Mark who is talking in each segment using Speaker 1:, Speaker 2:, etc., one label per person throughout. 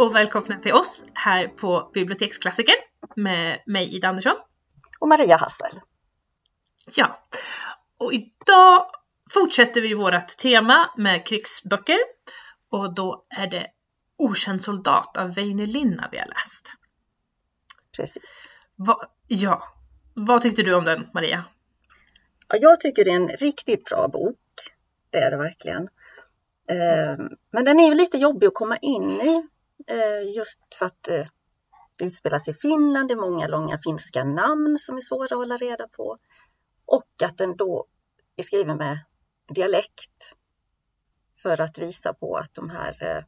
Speaker 1: och välkomna till oss här på Biblioteksklassiker med mig Ida Andersson.
Speaker 2: Och Maria Hassel.
Speaker 1: Ja, och idag fortsätter vi vårt tema med krigsböcker och då är det Okänd soldat av Väinö Linna vi har läst.
Speaker 2: Precis.
Speaker 1: Va, ja, vad tyckte du om den Maria?
Speaker 2: Ja, jag tycker det är en riktigt bra bok. Det är det verkligen. Ehm, men den är ju lite jobbig att komma in i Eh, just för att eh, det utspelar sig i Finland, det är många långa finska namn som är svåra att hålla reda på. Och att den då är skriven med dialekt för att visa på att de här eh,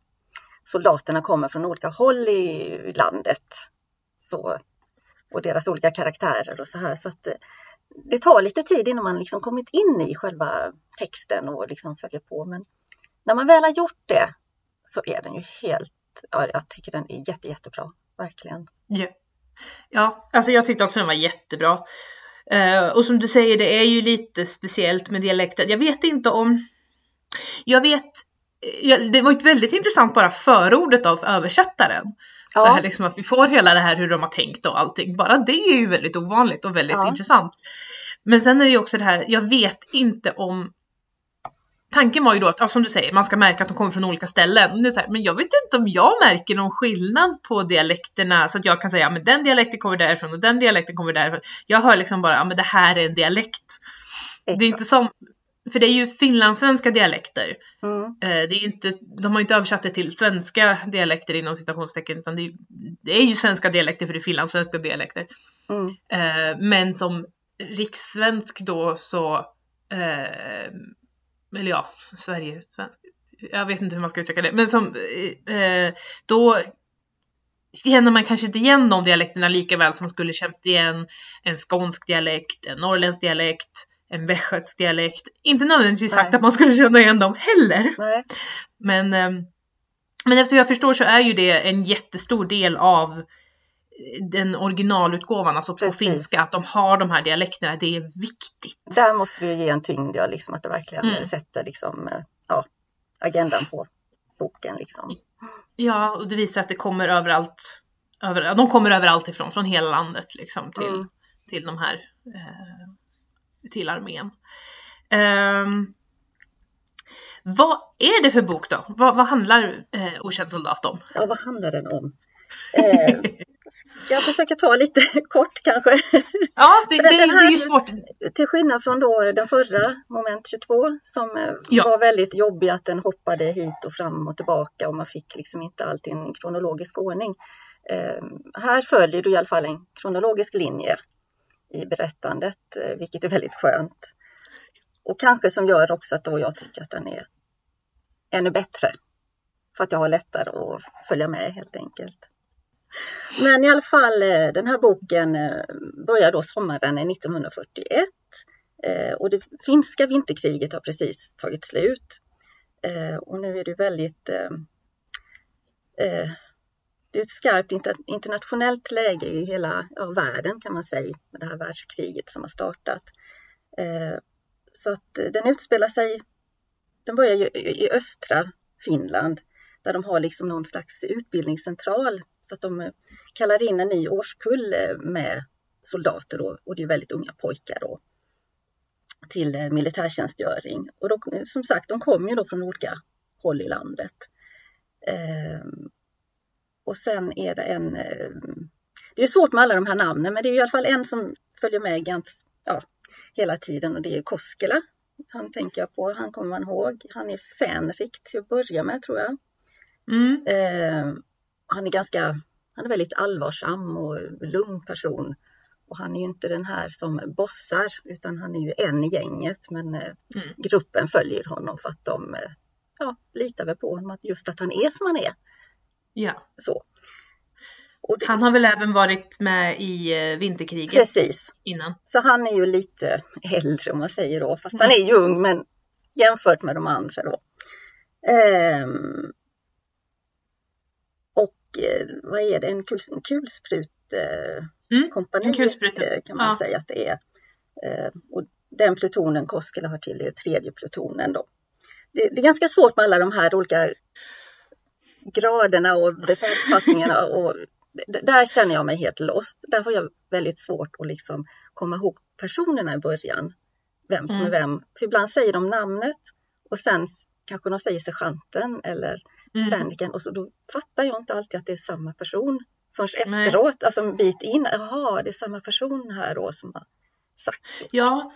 Speaker 2: soldaterna kommer från olika håll i landet. Så, och deras olika karaktärer och så här. Så att det tar lite tid innan man liksom kommit in i själva texten och liksom följer på. Men när man väl har gjort det så är den ju helt, ja, jag tycker den är jätte, jättebra, verkligen.
Speaker 1: Ja. ja, alltså jag tyckte också den var jättebra. Uh, och som du säger, det är ju lite speciellt med dialekten. Jag vet inte om... Jag vet... Ja, det var ett väldigt intressant bara förordet av översättaren. Ja. Det här liksom att vi får hela det här hur de har tänkt och allting. Bara det är ju väldigt ovanligt och väldigt ja. intressant. Men sen är det ju också det här, jag vet inte om tanken var ju då att, ja, som du säger, man ska märka att de kommer från olika ställen. Det är så här, men jag vet inte om jag märker någon skillnad på dialekterna så att jag kan säga, ja, men den dialekten kommer därifrån och den dialekten kommer därifrån. Jag hör liksom bara, ja men det här är en dialekt. Exakt. Det är inte som, för det är ju finlandssvenska dialekter. Mm. Eh, det är ju inte, de har inte översatt det till svenska dialekter inom citationstecken utan det är, det är ju svenska dialekter för det är finlandssvenska dialekter. Mm. Eh, men som rikssvensk då så eh, eller ja, Sverige, svensk, jag vet inte hur man ska uttrycka det, men som, eh, då känner man kanske inte igen de dialekterna lika väl som man skulle känt igen en skånsk dialekt, en norrländsk dialekt, en västgötsk dialekt. Inte nödvändigtvis sagt att man skulle känna igen dem heller. Nej. Men, eh, men efter jag förstår så är ju det en jättestor del av den originalutgåvan, alltså Precis. på finska, att de har de här dialekterna, det är viktigt.
Speaker 2: Där måste vi ge en tyngd, ja, liksom, att det verkligen mm. sätter liksom, eh, ja, agendan på boken. Liksom.
Speaker 1: Ja, och det visar att det kommer överallt, över, de kommer överallt ifrån, från hela landet liksom, till, mm. till de här, eh, till armén. Um, vad är det för bok då? Vad, vad handlar eh, Okänd soldat om?
Speaker 2: Ja, vad handlar den om? Eh, Ska jag försöka ta lite kort kanske?
Speaker 1: Ja, det, det, det är ju svårt.
Speaker 2: Till skillnad från då den förra, moment 22, som eh, ja. var väldigt jobbig att den hoppade hit och fram och tillbaka och man fick liksom inte alltid en kronologisk ordning. Eh, här följer du i alla fall en kronologisk linje i berättandet, eh, vilket är väldigt skönt. Och kanske som gör också att då jag tycker att den är ännu bättre. För att jag har lättare att följa med helt enkelt. Men i alla fall, eh, den här boken eh, börjar då sommaren 1941 eh, och det finska vinterkriget har precis tagit slut. Och nu är det väldigt det är ett skarpt internationellt läge i hela ja, världen kan man säga med det här världskriget som har startat. Så att den utspelar sig, den börjar i östra Finland där de har liksom någon slags utbildningscentral så att de eh, kallar in en ny årskull eh, med soldater då, och det är väldigt unga pojkar då till eh, militärtjänstgöring. Och då, som sagt, de kommer ju då från olika håll i landet. Ehm, och sen är det en... Det är svårt med alla de här namnen, men det är i alla fall en som följer med ganska, ja, hela tiden och det är Koskela. Han tänker jag på, han kommer man ihåg. Han är Fänrik till att börja med tror jag. Mm. Eh, han är ganska, han är väldigt allvarsam och lugn person. Och han är ju inte den här som bossar utan han är ju en i gänget men eh, mm. gruppen följer honom för att de eh, ja, litar väl på honom, just att han är som han är.
Speaker 1: Ja.
Speaker 2: Så.
Speaker 1: Det... Han har väl även varit med i eh, vinterkriget
Speaker 2: Precis.
Speaker 1: innan.
Speaker 2: Så han är ju lite äldre om man säger då, fast mm. han är ju ung men jämfört med de andra då. Um, Eh, vad är det, en, kul, en kulsprutkompani mm, kulsprut. Eh, kan man ja. säga att det är. Eh, och den plutonen Koskela har till, det är tredje plutonen då. Det, det, är ganska svårt med alla de här olika graderna och befälsfattningarna och där känner jag mig helt lost. Där har jag väldigt svårt att liksom komma ihåg personerna i början. Vem som mm. är vem. För ibland säger de namnet och sen kanske de säger sergeanten eller mm. fänriken och så då fattar jag inte alltid att det är samma person förrän efteråt, alltså en bit in. Jaha, det är samma person här då som har sagt.
Speaker 1: Ja,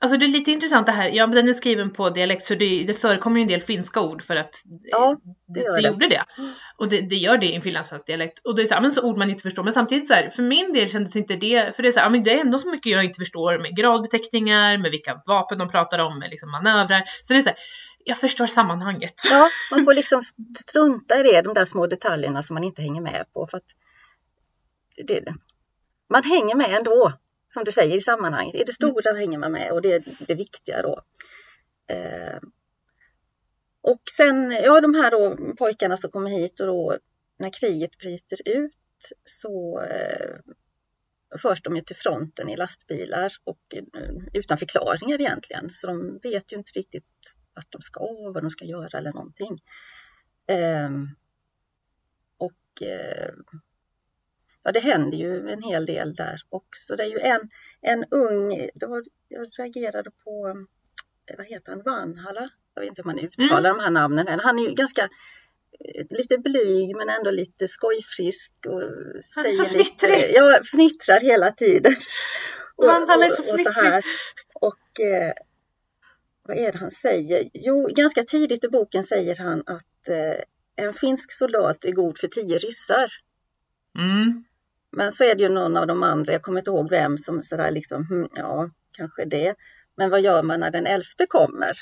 Speaker 1: Alltså det är lite intressant det här, ja den är skriven på dialekt så det, det förekommer ju en del finska ord för att
Speaker 2: ja, det, gör
Speaker 1: det, det gjorde det. Och det, det, gör det i en finlandssvensk dialekt. Och det är så här, men så ord man inte förstår. Men samtidigt så här, för min del kändes inte det, för det är så här, men det är ändå så mycket jag inte förstår med gradbeteckningar, med vilka vapen de pratar om, med liksom manövrar. Så det är så här, jag förstår sammanhanget.
Speaker 2: Ja, man får liksom strunta i det, de där små detaljerna som man inte hänger med på. För det, man hänger med ändå som du säger i sammanhanget. I det stora mm. hänger man med och det är det viktiga då. Eh, och sen, ja de här då pojkarna som kommer hit och då när kriget bryter ut så eh, förs de ju till fronten i lastbilar och eh, utan förklaringar egentligen. Så de vet ju inte riktigt vart de ska, vad de ska göra eller någonting. Eh, och eh, ja, det händer ju en hel del där också. Det är ju en, en ung, då, jag reagerade på, eh, vad heter han, Vanhalla? Jag vet inte hur man uttalar mm. de här namnen. Han är ju ganska eh, lite blyg men ändå lite skojfrisk och säger lite, ja, fnittrar hela tiden.
Speaker 1: Vanhalla är så fnittrig. Och, så här.
Speaker 2: och eh, vad är det han säger? Jo, ganska tidigt i boken säger han att eh, en finsk soldat är god för tio ryssar.
Speaker 1: Mm.
Speaker 2: Men så är det ju någon av de andra, jag kommer inte ihåg vem, som sådär liksom, hm, ja, kanske det. Men vad gör man när den elfte kommer?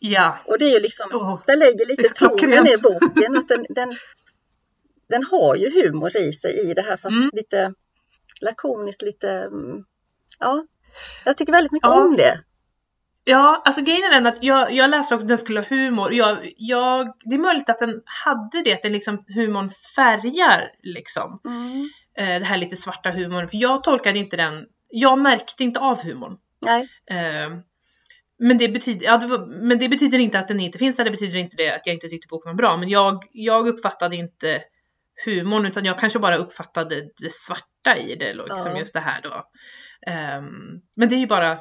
Speaker 1: Ja.
Speaker 2: Och det är ju liksom, oh, det lägger lite tonen i boken, att den, den, den har ju humor i sig i det här, fast mm. lite lakoniskt, lite, mm, ja, jag tycker väldigt mycket ja. om det.
Speaker 1: Ja, alltså grejen är den att jag, jag läste också att den skulle ha humor. Jag, jag, det är möjligt att den hade det, att den liksom, humorn färgar liksom.
Speaker 2: Mm
Speaker 1: eh, det här lite svarta humorn. För jag tolkade inte den, jag märkte inte av humorn.
Speaker 2: Nej.
Speaker 1: Eh, men det, betyder, ja, det var, men det betyder inte att den inte finns där, det betyder inte det att jag inte tyckte boken var bra. Men jag, jag uppfattade inte humorn utan jag kanske bara uppfattade det svarta i det, liksom ja. just det här då. Um, men det är ju bara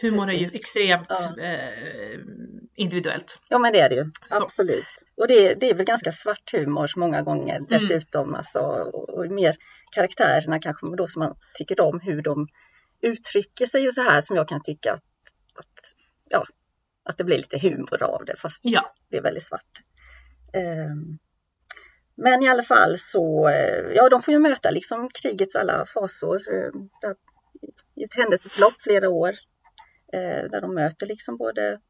Speaker 1: humor Precis. är ju extremt ja. eh, individuellt.
Speaker 2: Ja men det är det ju, Så. absolut. Och det, det är väl ganska svart humor många gånger mm. dessutom. Alltså, och, och mer karaktärerna kanske då som man tycker om hur de uttrycker sig och så här som jag kan tycka att, att, ja, att det blir lite humor av det fast ja. det är väldigt svart. Um, men i alla fall så, eh, ja de får ju möta liksom krigets alla fasor. Eh, där, i ett händelseförlopp flera år där de möter liksom både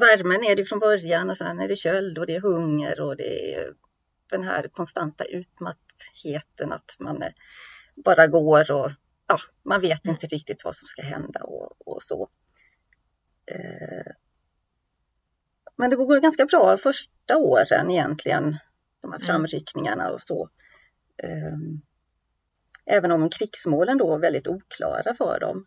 Speaker 2: värmen är det från början och sen är det köld och det är hunger och det är den här konstanta utmattheten att man bara går och ja, man vet mm. inte riktigt vad som ska hända och, och så. Eh, men det går ganska bra första åren egentligen, de här mm. framryckningarna och så. Eh, även om krigsmålen då var väldigt oklara för dem.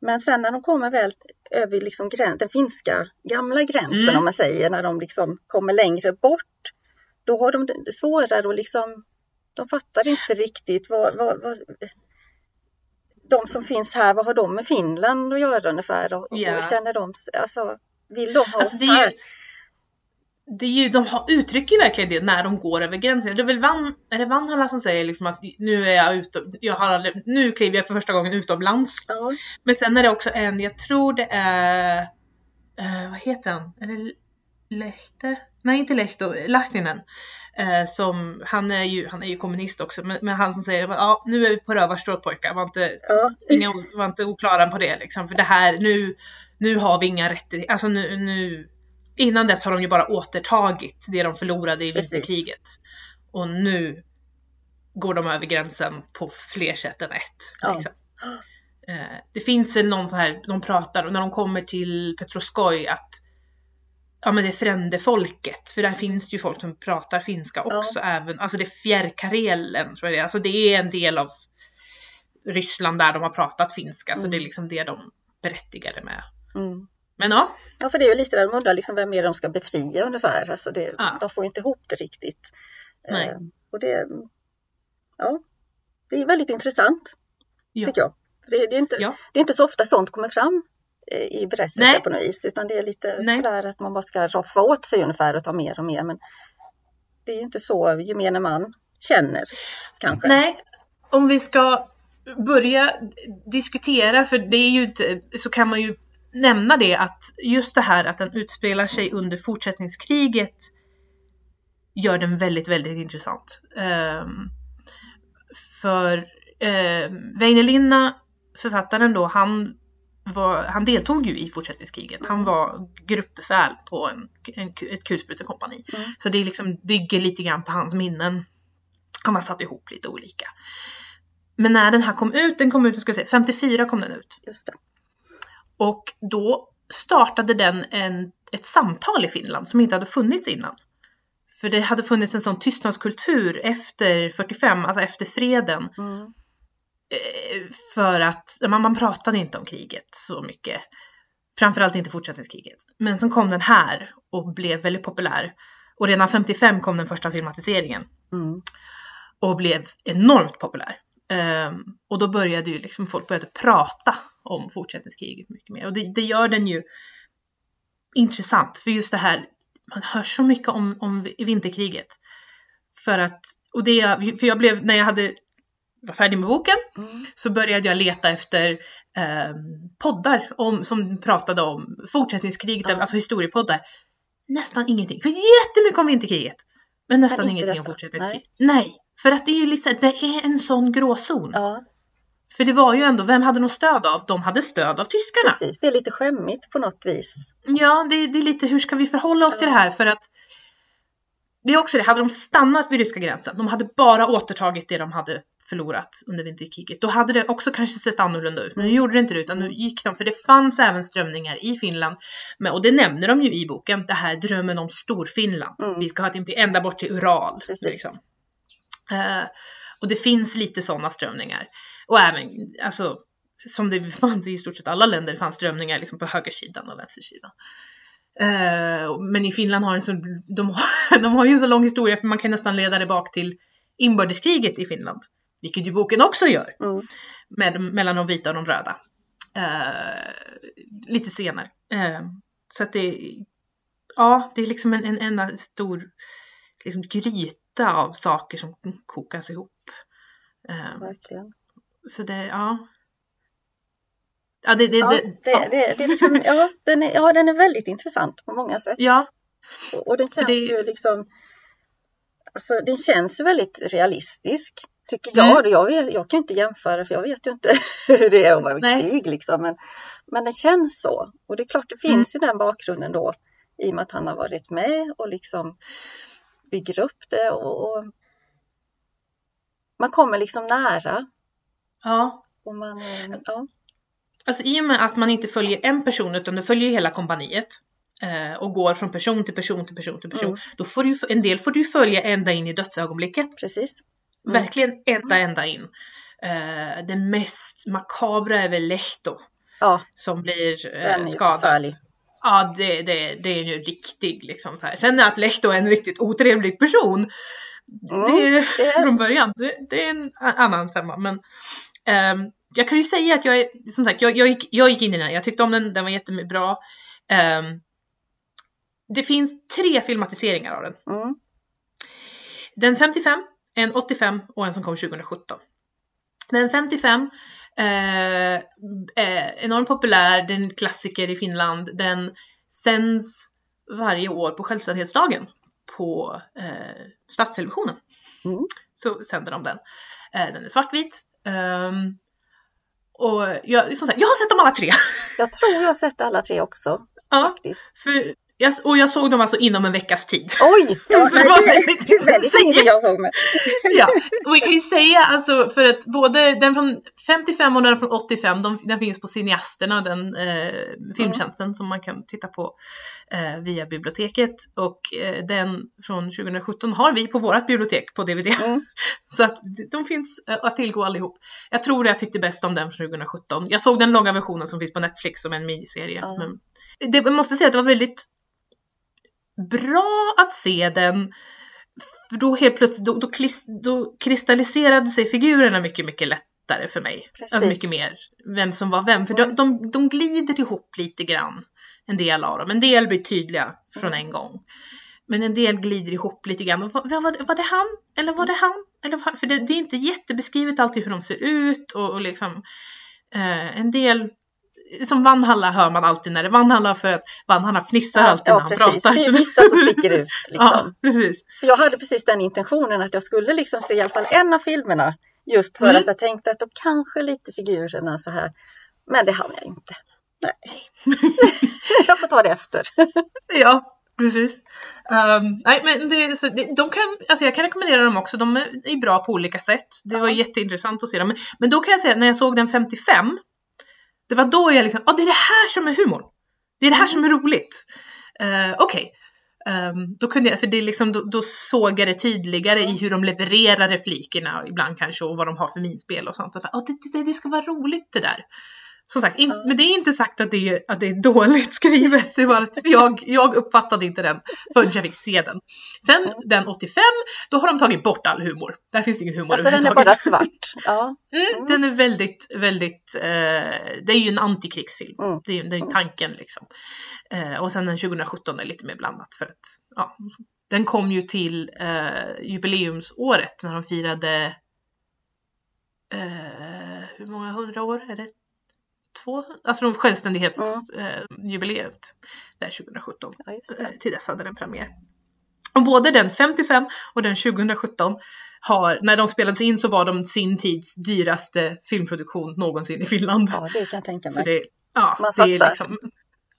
Speaker 2: Men sen när de kommer väl över liksom den finska gamla gränsen mm. om man säger, när de liksom kommer längre bort, då har de svårare och liksom, de fattar inte riktigt vad, vad, vad, de som finns här, vad har de med Finland att göra ungefär? Och, yeah. och känner de, alltså, vill de ha alltså, oss här?
Speaker 1: Det är ju, de har, uttrycker ju verkligen det när de går över gränsen. Det är väl Van, är det Vanhalla som säger liksom att nu är jag ute, jag har, nu kliver jag för första gången utomlands.
Speaker 2: Ja.
Speaker 1: Men sen är det också en, jag tror det är, uh, vad heter han? Är det Lehte? Nej inte Lehto, Lahtinen. Uh, som, han är ju, han är ju kommunist också, men, men han som säger ja nu är vi på rövarstråt pojkar, var inte,
Speaker 2: ja.
Speaker 1: inga, var inte oklara på det liksom. För det här, nu, nu har vi inga rättigheter, alltså nu, nu innan dess har de ju bara återtagit det de förlorade i vinterkriget. Och nu går de över gränsen på fler sätt än ett.
Speaker 2: Ja.
Speaker 1: Liksom. Eh, det finns väl någon så här, de pratar, när de kommer till Petroskoj att ja men det är frändefolket, för där finns det ju folk som pratar finska också, ja. även, alltså det är fjärrkarelen tror jag det är, alltså det är en del av Ryssland där de har pratat finska, mm. så det är liksom det de berättigade med.
Speaker 2: Mm.
Speaker 1: Men ja.
Speaker 2: Ja, för det är ju lite där de undrar liksom vem är det de ska befria ungefär. Alltså det,
Speaker 1: Ja.
Speaker 2: De får inte ihop det riktigt.
Speaker 1: Nej.
Speaker 2: Eh, och det, ja, det är väldigt intressant
Speaker 1: Ja.
Speaker 2: tycker jag. Det, det, är inte,
Speaker 1: Ja.
Speaker 2: det är inte så ofta sånt kommer fram eh, i berättelser på något vis. Utan det är lite
Speaker 1: Nej.
Speaker 2: sådär att man bara ska roffa åt sig ungefär och ta mer och mer. Men det är ju inte så gemene man känner kanske.
Speaker 1: Nej, om vi ska börja diskutera, för det är ju inte, så kan man ju nämna det att just det här att den utspelar sig under fortsättningskriget gör den väldigt, väldigt intressant. Um, för uh, Väinö Linna, författaren då, han, var, han deltog ju i fortsättningskriget. Han var gruppbefäl på en, en, ett kulsprutekompani.
Speaker 2: Mm.
Speaker 1: Så det liksom bygger lite grann på hans minnen. Han har satt ihop lite olika. Men när den här kom ut, den kom ut, ska jag säga, 54 kom den ut.
Speaker 2: Just det.
Speaker 1: Och då startade den en, ett samtal i Finland som inte hade funnits innan. För det hade funnits en sån tystnadskultur efter 45, alltså efter freden.
Speaker 2: Mm.
Speaker 1: Eh, För att man, man pratade inte om kriget så mycket. Framförallt inte fortsättningskriget. Men så kom den här och blev väldigt populär. Och redan 55 kom den första filmatiseringen
Speaker 2: Mm.
Speaker 1: och blev enormt populär. Ehm, och då började ju liksom folk började prata om fortsättningskriget mycket mer. Och det, det gör den ju intressant. För just det här, man hör så mycket om, om vinterkriget. För att, och det, för jag blev, när jag hade var färdig med boken
Speaker 2: Mm.
Speaker 1: så började jag leta efter ehm, poddar om, som pratade om fortsättningskriget,
Speaker 2: Ja.
Speaker 1: alltså historiepoddar. Nästan ingenting. För jättemycket om vinterkriget. Men nästan
Speaker 2: Men
Speaker 1: ingenting om
Speaker 2: detta.
Speaker 1: fortsättningskrig. Nej. För att det är liksom, det är en sån gråzon.
Speaker 2: Ja,
Speaker 1: För det var ju ändå, vem hade de stöd av? De hade stöd av tyskarna.
Speaker 2: precis. Det är lite skämmigt på något vis.
Speaker 1: Ja, det, det är lite hur ska vi förhålla oss till det här? För att det är också det, hade de stannat vid ryska gränsen, de hade bara återtagit det de hade förlorat under vinterkriget, då hade det också kanske sett annorlunda ut. Men nu gjorde det inte det, utan nu gick de, för det fanns även strömningar i Finland, men, och det nämner de ju i boken, det här drömmen om Storfinland.
Speaker 2: Mm.
Speaker 1: Vi ska ha ett ända bort till Ural.
Speaker 2: Precis.
Speaker 1: Liksom. Eh, och det finns lite sådana strömningar. Och även, alltså, som det fanns i stort sett alla länder, det fanns strömningar liksom på högersidan och vänstersidan. Eh, men i Finland har en så, de, har, de har ju en så lång historia för man kan nästan leda det bak till inbördeskriget i Finland. Vilket ju boken också gör.
Speaker 2: Mm.
Speaker 1: Med, mellan de vita och de röda. Eh, lite senare. Eh, så att det, ja, det är liksom en, en enda stor liksom, gryta av saker som kokas ihop. Eh,
Speaker 2: Verkligen.
Speaker 1: så det, ja. Ja, det, det,
Speaker 2: Ja,
Speaker 1: det, ja.
Speaker 2: det, det är liksom, ja, den är, ja, den är väldigt intressant på många sätt.
Speaker 1: ja,
Speaker 2: Och, och den känns
Speaker 1: det-
Speaker 2: ju liksom, alltså den känns ju väldigt realistisk. Tycker jag.
Speaker 1: Mm.
Speaker 2: Jag, vet, jag kan inte jämföra för jag vet ju inte hur det är att vara i krig liksom. Men, men det känns så. Och det är klart det
Speaker 1: Mm.
Speaker 2: finns ju den bakgrunden då. I och med att han har varit med och liksom bygger upp det. Och, och man kommer liksom nära.
Speaker 1: ja.
Speaker 2: Och man, ja,
Speaker 1: Alltså i och med att man inte följer en person utan du följer hela kompaniet eh, och går från person till person till person till person.
Speaker 2: Mm.
Speaker 1: Då får du, en del får du följa ända in i dödsögonblicket.
Speaker 2: precis. Mm.
Speaker 1: Verkligen ända, ända in. Eh, den mest makabra är väl Lehto
Speaker 2: Ja,
Speaker 1: som blir eh, skadad. Ja, det, det, det är ju riktig liksom så här. Känner jag att Lehto är en riktigt otrevlig person.
Speaker 2: Mm,
Speaker 1: det är
Speaker 2: det är-
Speaker 1: från början. Det, det är en annan femma. Men ehm, jag kan ju säga att jag är, som sagt, jag, jag, gick, jag gick in i den här. Jag tyckte om den, den var jättebra. Um, det finns tre filmatiseringar av den.
Speaker 2: Mm.
Speaker 1: Den 55, en 85 och en som kom 2017. Den 55 eh, är enormt populär, den är en klassiker i Finland. Den sänds varje år på självständighetsdagen på eh, statstelevisionen.
Speaker 2: Mm.
Speaker 1: Så sänder de den. Eh, den är svartvit. Ehm, och jag, som sagt, jag har sett dem alla tre.
Speaker 2: Jag tror jag har sett alla tre också
Speaker 1: ja,
Speaker 2: faktiskt.
Speaker 1: för, jag, och jag såg dem alltså inom en veckas tid.
Speaker 2: Oj! Ja,
Speaker 1: det var
Speaker 2: det,
Speaker 1: väldigt
Speaker 2: det är väldigt länge jag såg mig.
Speaker 1: ja, och vi kan ju säga alltså för att både den från 55 och den från 85, de, den finns på Cineasterna, den eh, filmtjänsten som man kan titta på eh, via biblioteket och eh, den från 2017 har vi på vårt bibliotek på DVD.
Speaker 2: Mm.
Speaker 1: Så att de finns eh, att tillgå allihop. Jag tror jag tyckte bäst om den från 2017. Jag såg den långa versionen som finns på Netflix som en miniserie.
Speaker 2: Ja.
Speaker 1: Men det, jag måste säga att det var väldigt bra att se den. För då helt plötsligt, då, då, då kristalliserade sig figurerna mycket, mycket lättare för mig.
Speaker 2: Precis.
Speaker 1: Alltså mycket mer vem som var vem. För de, de, de glider ihop lite grann. En del av dem. En del blir tydliga från en gång. Men en del glider ihop lite grann. Var, var, var det han? Eller var det han? Eller var, för det, det, är inte jättebeskrivet alltid hur de ser ut och, och liksom eh, en del som Vanhalla hör man alltid när det är Vanhalla för att Vanhalla fnissar
Speaker 2: Ja,
Speaker 1: alltid
Speaker 2: ja,
Speaker 1: när han
Speaker 2: precis.
Speaker 1: pratar.
Speaker 2: Det är vissa som sticker ut. Liksom.
Speaker 1: Ja, precis.
Speaker 2: För jag hade precis den intentionen att jag skulle liksom se i alla fall en av filmerna. Just för
Speaker 1: Mm.
Speaker 2: att jag tänkte att de kanske lite figurerna så här. Men det hann jag inte. Nej. jag får ta det efter.
Speaker 1: Ja, precis. Um, nej, men det, de kan, alltså jag kan rekommendera dem också. De är, bra på olika sätt. Det var
Speaker 2: Ja.
Speaker 1: jätteintressant att se dem. Men, men då kan jag säga att när jag såg den 55, det var då jag liksom, ja det är det här som är humorn. Det är det här som är roligt. Uh, Okej. Ehm, då kunde jag, för det liksom, då, då såg jag det tydligare i hur de levererar replikerna ibland kanske och vad de har för minspel och sånt. Bara, "Åh, det, det, det ska vara roligt det där. Som sagt, in, men det är inte sagt att det är, att det är dåligt skrivet. Det var att jag, jag uppfattade inte den förrän jag fick se den. Sen
Speaker 2: Mm.
Speaker 1: den 85, då har de tagit bort all humor. Där finns det ingen humor
Speaker 2: Alltså den är bara svart. Ja.
Speaker 1: Mm,
Speaker 2: Mm.
Speaker 1: Den är väldigt, väldigt, eh, det är ju en antikrigsfilm.
Speaker 2: Mm.
Speaker 1: Det är ju det är ju tanken liksom. Eh, och sen den 2017 är lite mer blandat för att, ja. Den kom ju till eh, jubileumsåret när de firade, eh, hur många hundra år är det? Två? Alltså självständighetsjubileet. där 2017.
Speaker 2: ja, just
Speaker 1: Eh,
Speaker 2: det.
Speaker 1: till dess hade den premiär. Och både den 55 och den 2017 har, när de spelades in så var de sin tids dyraste filmproduktion någonsin i Finland.
Speaker 2: Ja, det kan jag tänka mig.
Speaker 1: det, ja,
Speaker 2: Man
Speaker 1: det
Speaker 2: satsar.
Speaker 1: liksom,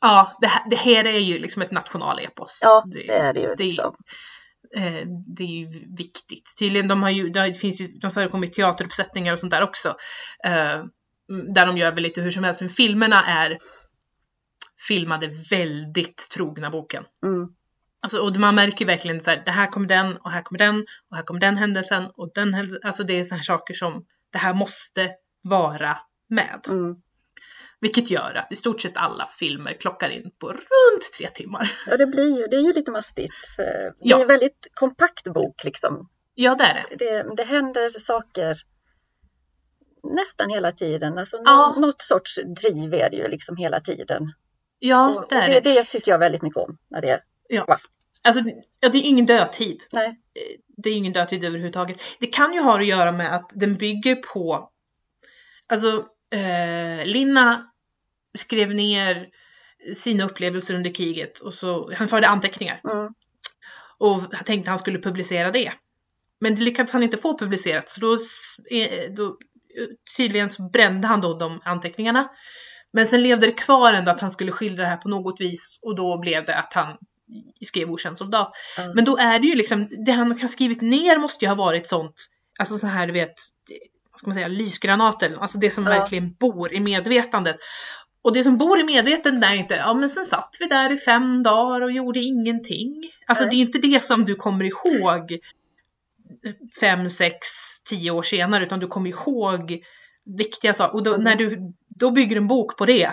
Speaker 1: ja, det här, det här är ju liksom ett nationalepos.
Speaker 2: Ja, det är det ju.
Speaker 1: det
Speaker 2: Liksom.
Speaker 1: Eh, det är ju viktigt. Tydligen, de har ju, det finns ju, de förekommer teateruppsättningar och sånt där också. Eh, där de gör väl lite hur som helst, men filmerna är filmade väldigt trogna boken.
Speaker 2: Mm.
Speaker 1: Alltså, och man märker verkligen så här, det här kommer den och här kommer den och här kommer den händelsen och den händelsen. Alltså det är så här saker som det här måste vara med.
Speaker 2: Mm.
Speaker 1: Vilket gör att i stort sett alla filmer klockar in på runt tre timmar.
Speaker 2: Ja, det blir ju, det är ju lite mastigt. För det
Speaker 1: Ja.
Speaker 2: är en väldigt kompakt bok liksom.
Speaker 1: Ja, det är det.
Speaker 2: Det, det händer saker nästan hela tiden. Alltså
Speaker 1: Ja.
Speaker 2: nå- något sorts driv är det ju liksom hela tiden.
Speaker 1: Ja,
Speaker 2: Och, och
Speaker 1: det är
Speaker 2: det,
Speaker 1: det.
Speaker 2: det tycker jag väldigt mycket om. När det,
Speaker 1: Ja.
Speaker 2: Va?
Speaker 1: Alltså, det är ingen dödtid.
Speaker 2: nej,
Speaker 1: Det är ingen dödtid överhuvudtaget. Det kan ju ha att göra med att den bygger på... Alltså, eh, Linna skrev ner sina upplevelser under kriget och så, han förde anteckningar.
Speaker 2: mm,
Speaker 1: och tänkte han skulle publicera det. Men det lyckades han inte få publicerat så då, eh, då tydligen så brände han då de anteckningarna. Men sen levde det kvar ändå att han skulle skildra det här på något vis och då blev det att han skrev okänd soldat.
Speaker 2: Ja.
Speaker 1: Men då är det ju liksom, det han har skrivit ner måste ju ha varit sånt, alltså så här du vet, vad ska man säga, lysgranater, alltså det som
Speaker 2: Ja.
Speaker 1: verkligen bor i medvetandet. Och det som bor i medvetandet är inte, ja men sen satt vi där i fem dagar och gjorde ingenting. Alltså
Speaker 2: Nej.
Speaker 1: det är inte det som du kommer ihåg fem, sex, tio år senare, utan du kommer ihåg viktiga saker. Och då,
Speaker 2: Mm.
Speaker 1: när du då bygger en bok på det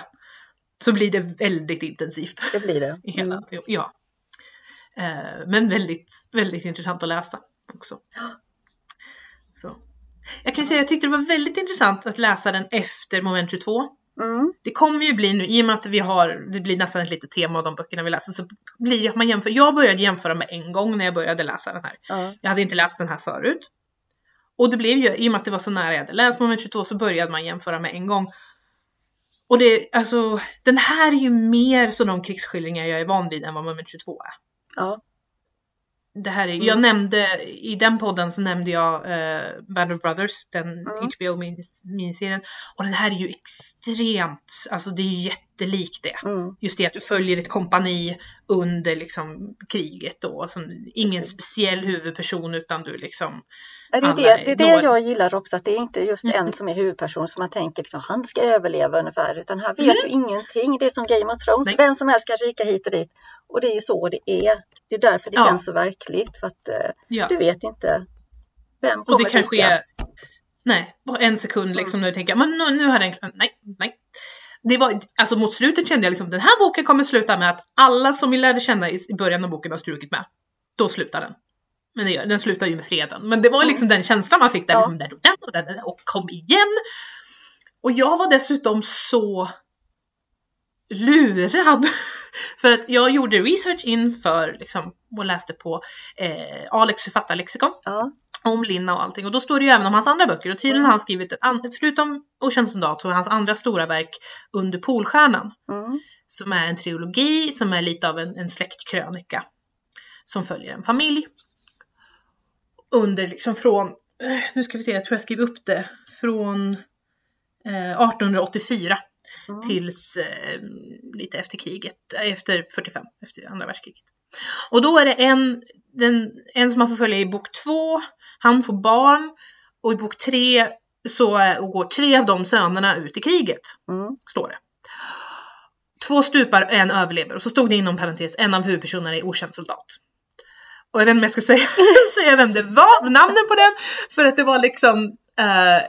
Speaker 1: så blir det väldigt intensivt.
Speaker 2: det blir det. Mm.
Speaker 1: ja. Eh, men väldigt, väldigt intressant att läsa också. Så. Jag kan säga, jag tyckte det var väldigt intressant att läsa den efter moment 22.
Speaker 2: Mm.
Speaker 1: Det kommer ju bli nu, i och med att vi har, det blir nästan ett litet tema av de böckerna vi läser, så blir det att man jämför. Jag började jämföra med en gång när jag började läsa den här.
Speaker 2: Ja.
Speaker 1: Jag hade inte läst den här förut. Och det blev ju, i och med att det var så nära jag hade läst moment 22 så började man jämföra med en gång. Och det, alltså, den här är ju mer så de krigsskildringar jag är van vid än vad moment 22 är.
Speaker 2: Ja.
Speaker 1: Det här är,
Speaker 2: Mm.
Speaker 1: Jag nämnde, i den podden så nämnde jag eh, Band of Brothers, den
Speaker 2: Mm.
Speaker 1: HBO-miniserien. Och den här är ju extremt, alltså det är ju jättelikt det.
Speaker 2: Mm.
Speaker 1: Just det att du följer ett kompani under liksom kriget då. Som, ingen
Speaker 2: Precis.
Speaker 1: speciell huvudperson utan du liksom
Speaker 2: Det är det, det, är det jag gillar också, att det är inte just
Speaker 1: Mm.
Speaker 2: en som är huvudperson som man tänker liksom, han ska överleva ungefär, utan här vet
Speaker 1: Mm.
Speaker 2: du ingenting. Det är som Game of Thrones,
Speaker 1: Nej.
Speaker 2: vem som helst kan ryka hit och dit. Och det är ju så det är. Det är därför det
Speaker 1: Ja.
Speaker 2: känns så verkligt, för att eh,
Speaker 1: Ja.
Speaker 2: du vet inte vem
Speaker 1: Och
Speaker 2: kommer
Speaker 1: det
Speaker 2: ryka.
Speaker 1: nej, på en sekund liksom när du tänker, men nu, nu har den, nej, nej. Det var, alltså mot slutet kände jag liksom den här boken kommer sluta med att alla som vi lärde känna i början av boken har strukit med. Då slutar den. Men det den slutar ju med freden. Men det var liksom den känslan man fick där,
Speaker 2: Ja.
Speaker 1: liksom, där, där, och, där, och kom igen. Och jag var dessutom så lurad. För att jag gjorde research inför liksom, och läste på eh, Alex författarlexikon
Speaker 2: Ja.
Speaker 1: Om Linna och allting. Och då står det ju även om hans andra böcker. Och tydligen har han skrivit, ett an- förutom Okänd soldat, så är hans andra stora verk Under Polstjärnan.
Speaker 2: Mm.
Speaker 1: Som är en trilogi, som är lite av en, en släktkrönika. Som följer en familj. Under liksom från, eh, nu ska vi se, jag tror jag skrev upp det. Från eh, 1884
Speaker 2: Mm.
Speaker 1: tills eh, lite efter kriget, eh, efter 45, efter andra världskriget. Och då är det en, den, en som man får följa i bok två, han får barn och i bok tre så eh, går tre av de sönerna ut i kriget,
Speaker 2: Mm.
Speaker 1: står det. Två stupar, en överlever och så stod det inom parentes, en av huvudpersonerna är okänd soldat. Och jag vet inte om jag ska säga, säga vem det var, namnen på den, för att det var liksom eh,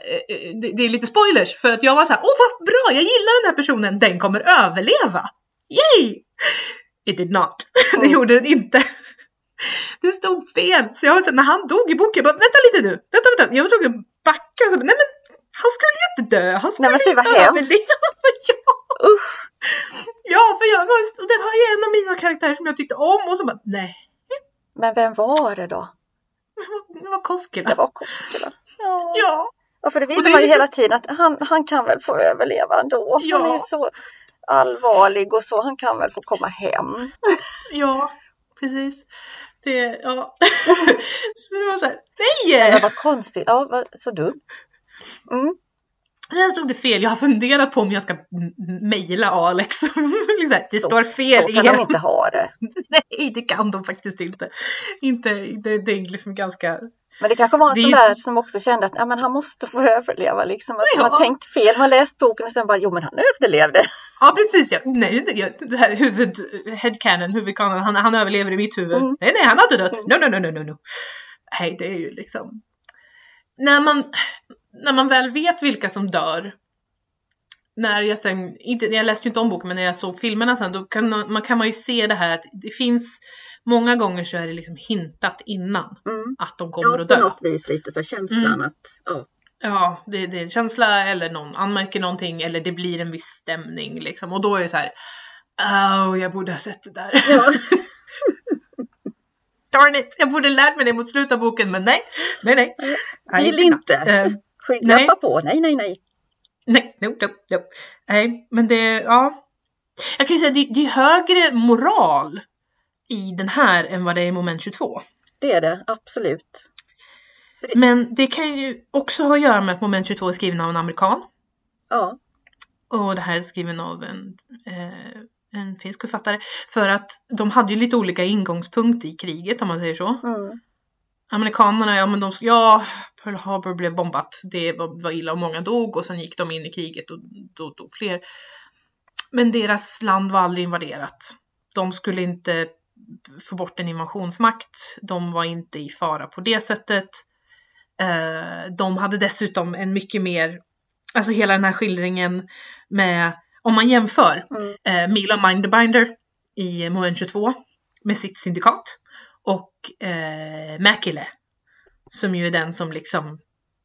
Speaker 1: det, det är lite spoilers för att jag var så här, åh vad bra, jag gillar den här personen, den kommer överleva. Yay! It did not. Det
Speaker 2: Mm.
Speaker 1: gjorde den inte. Det stod fel. Så jag så när han dog i boken, jag bara, vänta lite nu, vänta, vänta. Jag var tvungen att backa. Så, Nej men, han skulle ju inte dö, han skulle
Speaker 2: Nej, men hemskt.
Speaker 1: överleva. ja,
Speaker 2: Usch!
Speaker 1: ja, för jag och det var en av mina karaktärer som jag tyckte om och så bara, nej,
Speaker 2: Men vem var det då?
Speaker 1: det var Koskela.
Speaker 2: Det var Koskela. Ja.
Speaker 1: Ja,
Speaker 2: Ja, för det
Speaker 1: Och
Speaker 2: vill man ju
Speaker 1: liksom-
Speaker 2: hela tiden att han, han kan väl få överleva ändå. Han
Speaker 1: Ja.
Speaker 2: är ju så allvarlig och så, han kan väl få komma hem.
Speaker 1: ja, precis. Det, ja. så det var så här,
Speaker 2: Men
Speaker 1: nej!
Speaker 2: vad konstigt, ja vad, så dumt. Mm.
Speaker 1: Där stod det fel. Jag har funderat på om jag ska mejla Alex. liksom, det
Speaker 2: Så-
Speaker 1: står fel
Speaker 2: Så kan
Speaker 1: igen.
Speaker 2: de inte ha det.
Speaker 1: Nej, det kan de faktiskt inte. inte det, det är liksom ganska...
Speaker 2: Men det kanske var en
Speaker 1: Det
Speaker 2: sån där som också kände att ja, men han måste få överleva. Liksom. Att
Speaker 1: Ja.
Speaker 2: Man har tänkt fel, man läst boken och sen bara jo men han överlevde.
Speaker 1: Ja, precis. Ja. Nej, ja, det här huvud... Headcanon, huvudkanon, han, han överlever i mitt huvud.
Speaker 2: Mm.
Speaker 1: Nej, nej, han har inte dött. No, no, no, no, no, no. Nej, det är ju liksom... När man, när man väl vet vilka som dör när jag sen, inte, jag läste ju inte om boken men när jag såg filmerna sen då kan man, man kan man ju se det här att det finns många gånger så är det liksom hintat innan
Speaker 2: Mm.
Speaker 1: att de kommer
Speaker 2: Ja,
Speaker 1: att
Speaker 2: på
Speaker 1: dö.
Speaker 2: något vis lite så känslan
Speaker 1: Mm.
Speaker 2: att ja,
Speaker 1: Ja, det, det är en känsla eller någon anmärker någonting eller det blir en viss stämning liksom och då är det så här. Oh, jag borde ha sett det där.
Speaker 2: ja.
Speaker 1: Darn it, jag borde lärt mig det mot slutet av boken men nej, nej, nej. nej
Speaker 2: Vill inte. Skygglappar
Speaker 1: Nej.
Speaker 2: på, nej nej nej.
Speaker 1: nej, no, no, no. Nej, men det, ja. Jag kan ju säga det, det är högre moral i den här än vad det är i moment 22.
Speaker 2: Det är det, absolut.
Speaker 1: Men det kan ju också ha att göra med att moment 22 är skriven av en amerikan.
Speaker 2: Ja,
Speaker 1: Och det här är skriven av en, eh, en finsk författare. För att de hade ju lite olika ingångspunkt i kriget om man säger så.
Speaker 2: mm.
Speaker 1: Amerikanerna, ja men de, ja, Pearl Harbor blev bombat. Det var, var illa och många dog och sen gick de in i kriget och då dog fler. Men deras land var aldrig invaderat. De skulle inte få bort en invasionsmakt. De var inte i fara på det sättet. Eh, de hade dessutom en mycket mer, alltså hela den här skildringen med, om man jämför
Speaker 2: Mm.
Speaker 1: eh, Mila Minderbinder i Moment 22 med sitt syndikat och eh, Mäkile som ju är den som liksom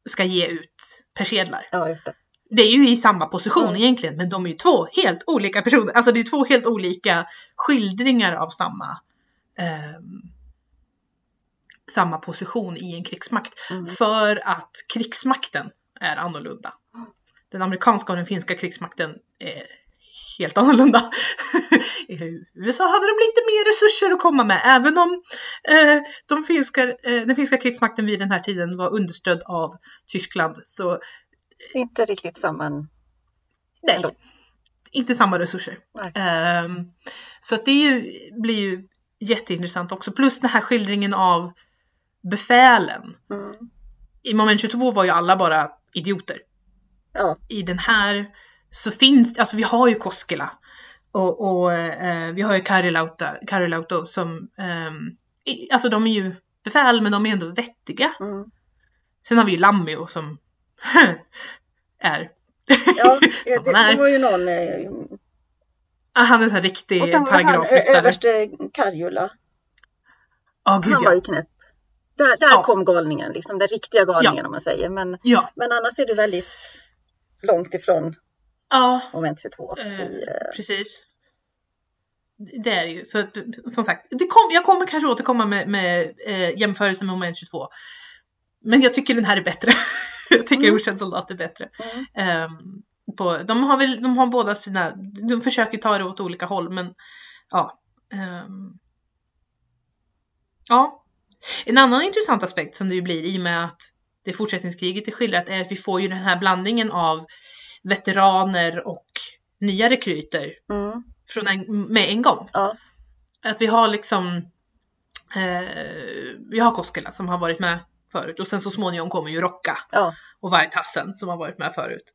Speaker 1: ska ge ut persedlar.
Speaker 2: ja just det.
Speaker 1: Det är ju i samma position
Speaker 2: Mm.
Speaker 1: egentligen men de är ju två helt olika personer. Alltså det är två helt olika skildringar av samma ehm, samma position i en krigsmakt.
Speaker 2: Mm.
Speaker 1: För att krigsmakten är annorlunda. Den amerikanska och den finska krigsmakten är helt annorlunda. I USA hade de lite mer resurser att komma med, även om eh, de finska, eh, den finska krigsmakten vid den här tiden var understödd av Tyskland. Så
Speaker 2: Inte riktigt samma.
Speaker 1: nej, inte samma resurser. Ehm, så att det ju, blir ju jätteintressant också. Plus den här skildringen av befälen.
Speaker 2: Mm.
Speaker 1: I moment 22 var ju alla bara idioter.
Speaker 2: Ja,
Speaker 1: I den här så finns alltså vi har ju Koskela. Och, och eh, vi har ju Karilauta, Karilauto som, i, alltså de är ju befäl men de är ändå vettiga.
Speaker 2: mm.
Speaker 1: Sen har vi ju Lammio som är
Speaker 2: Ja, det,
Speaker 1: Som han är.
Speaker 2: det var ju någon. Eh,
Speaker 1: Ah, Han är en riktig
Speaker 2: Och sen var det han, ö-
Speaker 1: paragrafryttare.
Speaker 2: överste Karjula.
Speaker 1: Ja, gud
Speaker 2: Han var ju knäpp. Där, där
Speaker 1: Ja.
Speaker 2: kom galningen, liksom den riktiga galningen
Speaker 1: Ja.
Speaker 2: om man säger. Men,
Speaker 1: Ja,
Speaker 2: men annars är det väldigt långt ifrån
Speaker 1: ja
Speaker 2: moment 22.
Speaker 1: eh,
Speaker 2: I, eh,
Speaker 1: precis. Det är det ju. Så att, som sagt, det kom, jag kommer kanske återkomma med, med eh, jämförelse med moment 22. Men jag tycker den här är bättre. jag tycker
Speaker 2: Mm.
Speaker 1: Okänd soldat är bättre.
Speaker 2: mm,
Speaker 1: Ehm, på, de har väl, de har båda sina, de försöker ta det åt olika håll men ja. ehm, ja. En annan intressant aspekt som det ju blir i och med att det fortsättningskriget är skildrat är att vi får ju den här blandningen av veteraner och nya rekryter
Speaker 2: mm,
Speaker 1: från en, med en gång.
Speaker 2: ja,
Speaker 1: Att vi har liksom eh, vi har Koskela som har varit med förut och sen så småningom kommer ju Rocka
Speaker 2: ja,
Speaker 1: och Vargtassen som har varit med förut.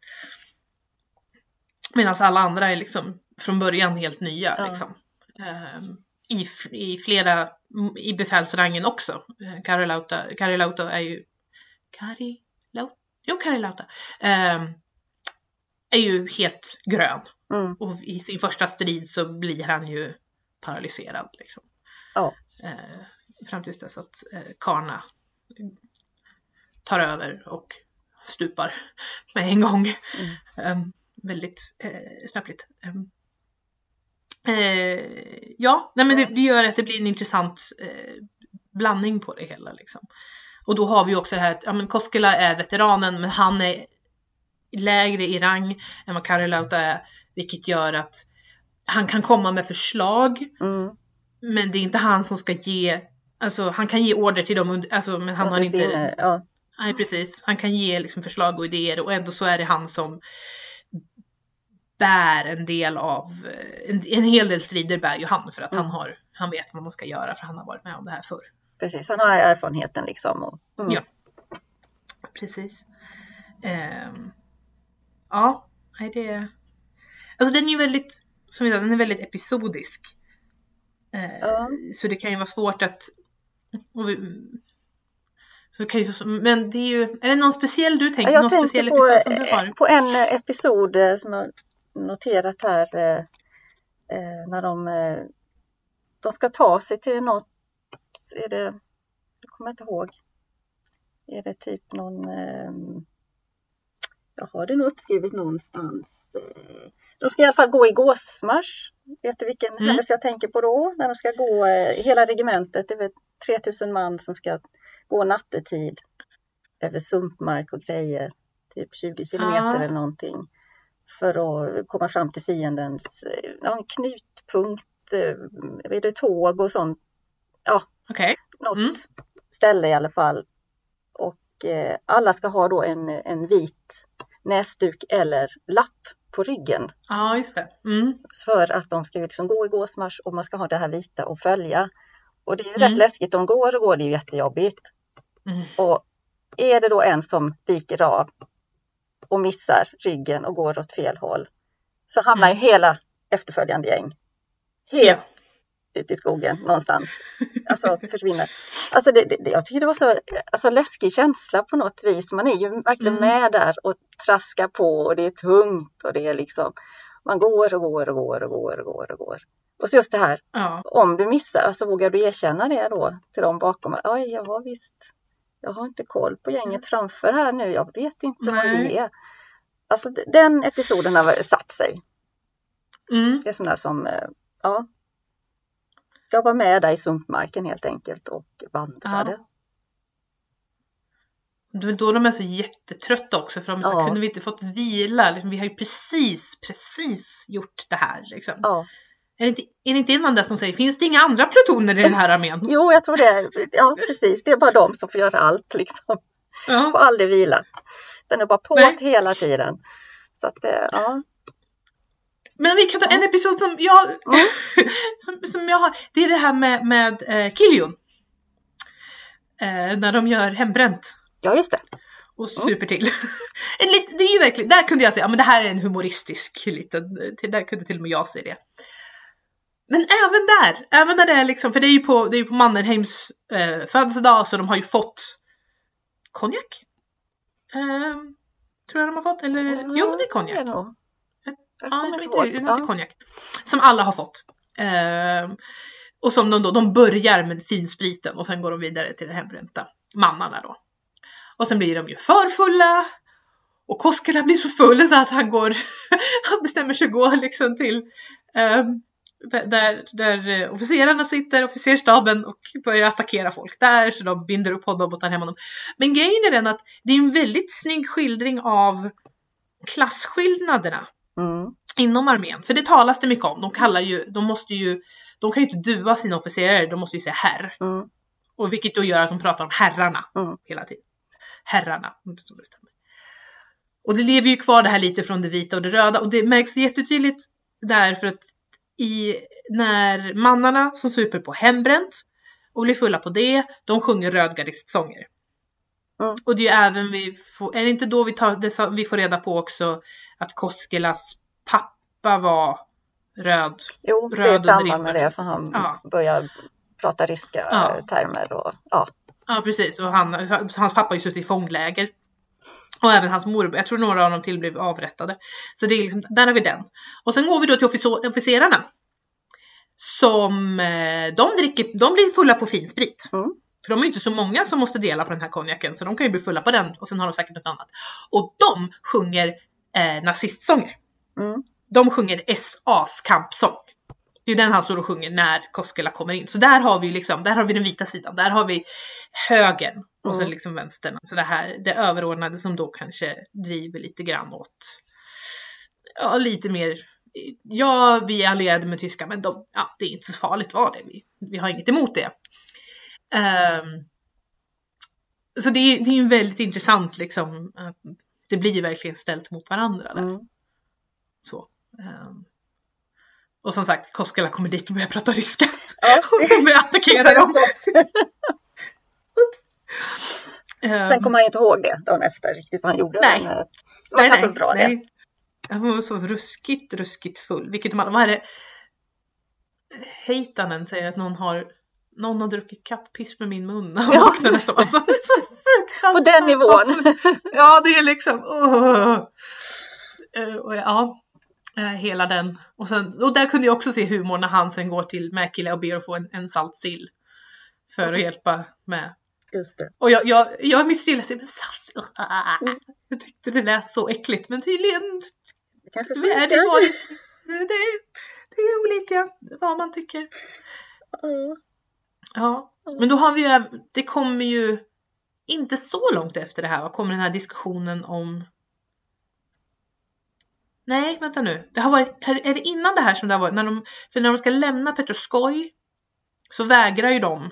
Speaker 1: Medan alla andra är liksom från början helt nya.
Speaker 2: Ja.
Speaker 1: Liksom. Ehm, i, I flera, i befälsrangen också. Eh, Karilauta, Karilauta är ju... Karilauta? Jo, Karilauta. Ehm, är ju helt grön.
Speaker 2: mm,
Speaker 1: Och i sin första strid så blir han ju paralyserad. Liksom.
Speaker 2: ja,
Speaker 1: Eh, fram tills dess att eh, Karna tar över och stupar med en gång.
Speaker 2: Mm.
Speaker 1: Em, väldigt eh, snöpligt. Em, eh, ja, nej, men det, det gör att det blir en intressant eh, blandning på det hela. Liksom. Och då har vi också det här att ja, men Koskela är veteranen men han är lägre i rang än vad Karilauta är. Vilket gör att han kan komma med förslag
Speaker 2: mm.
Speaker 1: men det är inte han som ska ge, alltså han kan ge order till dem, alltså, men han har inte,
Speaker 2: Ja,
Speaker 1: nej precis, han kan ge liksom förslag och idéer och ändå så är det han som bär en del av, en, en hel del strider bär ju han för att han
Speaker 2: Mm.
Speaker 1: har, han vet vad man ska göra för han har varit med om det här förr.
Speaker 2: precis. Han har erfarenheten liksom. Och, mm.
Speaker 1: Ja. Precis. Ehm, ja, det alltså den är ju väldigt, som vi sa, den är väldigt episodisk. Eh,
Speaker 2: Ja.
Speaker 1: Så det kan ju vara svårt att... Vi, så kan ju, men det är ju... Är det någon speciell du tänker?
Speaker 2: Jag
Speaker 1: någon speciell
Speaker 2: på,
Speaker 1: episod som du
Speaker 2: eh,
Speaker 1: har?
Speaker 2: på en episod eh, som jag noterat här eh, eh, när de, eh, de ska ta sig till något, är det, jag kommer inte ihåg, är det typ någon, eh, jag har det nog uppskrivet någonstans. De ska i alla fall gå i gåsmarsch. Vet du vilken
Speaker 1: Mm.
Speaker 2: händelse jag tänker på då? När de ska gå, hela regementet, det är väl 3000 man som ska gå nattetid över sumpmark och grejer. Typ 20 kilometer
Speaker 1: Ja.
Speaker 2: eller någonting. För att komma fram till fiendens eh, ja, en knutpunkt, eh, är det tåg och sånt. Ja,
Speaker 1: Okej.
Speaker 2: något
Speaker 1: Mm.
Speaker 2: ställe i alla fall. Och eh, alla ska ha då en, en vit näsduk eller lapp på ryggen.
Speaker 1: Ja, just det. Mm.
Speaker 2: För att de ska liksom gå i gåsmarsch och man ska ha det här vita och följa. Och det är ju
Speaker 1: Mm.
Speaker 2: rätt läskigt, de går och går, det är ju jättejobbigt.
Speaker 1: Mm.
Speaker 2: Och är det då en som viker av och missar ryggen och går åt fel håll så hamnar
Speaker 1: Mm.
Speaker 2: hela efterföljande gäng helt
Speaker 1: Ja.
Speaker 2: ute i skogen någonstans. Alltså försvinner. Alltså det, det, jag tycker det var så alltså, läskig känsla på något vis. Man är ju verkligen
Speaker 1: Mm.
Speaker 2: med där och traskar på och det är tungt och det är liksom man går och går och går och går och går och går. Och så just det här,
Speaker 1: Ja.
Speaker 2: om du missar, alltså vågar du erkänna det då till dem bakom? Oj, ja visst. Jag har inte koll på gänget framför här nu. Jag vet inte
Speaker 1: Nej.
Speaker 2: vi är. Alltså den episoden har satt sig.
Speaker 1: Mm.
Speaker 2: Det är sådana som, eh, ja. Jag var med där i sumpmarken helt enkelt och vandrade.
Speaker 1: Ja. Det är då de är så jättetrötta också för de är så,
Speaker 2: Ja.
Speaker 1: kunde vi inte fått vila? Liksom, vi har ju precis, precis gjort det här. Liksom.
Speaker 2: Ja.
Speaker 1: Är, det inte, är det inte innan dess som säger, finns det inga andra plutoner i den här armén?
Speaker 2: Jo, jag tror det. Ja, precis. Det är bara de som får göra allt liksom.
Speaker 1: Ja.
Speaker 2: Får aldrig vila. Den är bara på hela tiden. Så att, eh, ja.
Speaker 1: Men vi kan ta en episod som jag,
Speaker 2: Mm.
Speaker 1: som, som jag har. Det är det här med, med eh, Killion. Eh, när de gör hembränt
Speaker 2: Ja, just det.
Speaker 1: och super till. lit, det är ju verkligen, där kunde jag säga, ja men det här är en humoristisk liten, där kunde till och med jag se det. Men även där, även när det är liksom, för det är ju på, det är på Mannerheims eh, födelsedag så de har ju fått konjak. Ehm, Tror jag de har fått. Eller, jo men det är konjak.
Speaker 2: är nog.
Speaker 1: Ja,
Speaker 2: Jag
Speaker 1: jag
Speaker 2: kommer
Speaker 1: tror
Speaker 2: inte Ja.
Speaker 1: konjak. Som alla har fått. Ehm, och som de då, de börjar med finspriten och sen går de vidare till det hembränta. Mannarna då. Och sen blir de ju för fulla. Och Koskela blir så full så att han går, han bestämmer sig gå liksom till ehm, där, där, eh, officerarna sitter, officerstaben och börjar attackera folk där så de binder upp honom och tar hem honom. Men grejen är den att det är en väldigt snygg skildring av klasskillnaderna
Speaker 2: Mm.
Speaker 1: inom armén. För det talas det mycket om. De kallar ju, de måste ju, de kan ju inte dua sina officerare, de måste ju säga herr.
Speaker 2: Mm.
Speaker 1: Och vilket då gör att de pratar om herrarna
Speaker 2: Mm.
Speaker 1: hela tiden. Herrarna. Och det lever ju kvar det här lite från det vita och det röda och det märks jättetydligt där för att i, när mannarna som super på hembränt och blir fulla på det, de sjunger rödgardistsånger.
Speaker 2: Mm.
Speaker 1: Och det är ju även vi får, är det inte då vi, tar, det, vi får reda på också att Koskelas pappa var röd.
Speaker 2: Jo, det är i
Speaker 1: Röd under
Speaker 2: samband
Speaker 1: ribban.
Speaker 2: med det för han
Speaker 1: Ja.
Speaker 2: börjar prata ryska
Speaker 1: Ja.
Speaker 2: termer och ja.
Speaker 1: Ja precis, och han, hans pappa har ju suttit i fångläger. Och även hans morbror, jag tror några av dem till blev avrättade. Så det är liksom, där har vi den. Och sen går vi då till officer- officerarna. Som, eh, de dricker, de blir fulla på finsprit.
Speaker 2: Mm.
Speaker 1: För de är ju inte så många som måste dela på den här konjaken så de kan ju bli fulla på den och sen har de säkert något annat. Och de sjunger eh, nazistsånger.
Speaker 2: Mm.
Speaker 1: De sjunger SAs kampsång. Det är den han står och sjunger när Koskela kommer in. Så där har vi liksom, där har vi den vita sidan, där har vi högern och sen
Speaker 2: Mm.
Speaker 1: liksom vänstern. Så det här, det överordnade som då kanske driver lite grann åt, ja lite mer, ja vi är allierade med tyskar men de, ja det är inte så farligt var det, vi, vi har inget emot det. Ehm, så det är, det är ju väldigt intressant liksom, att det blir verkligen ställt mot varandra där.
Speaker 2: Mm.
Speaker 1: Så. ehm. Och som sagt, Koskela kommer dit och börjar prata ryska.
Speaker 2: Ja,
Speaker 1: och sen börjar attackera dem. Ehm,
Speaker 2: Sen kommer han inte ihåg det dagen efter riktigt vad han gjorde.
Speaker 1: Nej.
Speaker 2: Men, eh, det var kanske bra det.
Speaker 1: nej. Han var så ruskigt, ruskigt full. Vilket de, vad är det? Heitanen säger att någon har någon har druckit kattpiss med min mun. Han
Speaker 2: Ja.
Speaker 1: vaknar nästan. Alltså, det är så
Speaker 2: På den nivån.
Speaker 1: Ja, det är liksom... Eh, och ja, eh, hela den. Och, sen, och där kunde jag också se humor när han sen går till Mäkile och ber att få en, en salt sill. För att hjälpa med.
Speaker 2: Just det.
Speaker 1: Och jag, jag, jag är mitt stilla men salt sill. ah.
Speaker 2: Mm.
Speaker 1: Jag tyckte det lät så äckligt men tydligen
Speaker 2: Det kanske
Speaker 1: är det,
Speaker 2: funkar.
Speaker 1: vad, det, det är olika vad man tycker.
Speaker 2: Ja.
Speaker 1: Ja, men då har vi ju, det kommer ju inte så långt efter det här, vad kommer den här diskussionen om Nej, vänta nu. Det har varit, är det innan det här som det har varit? När de, för när de ska lämna Petroskoj så vägrar ju de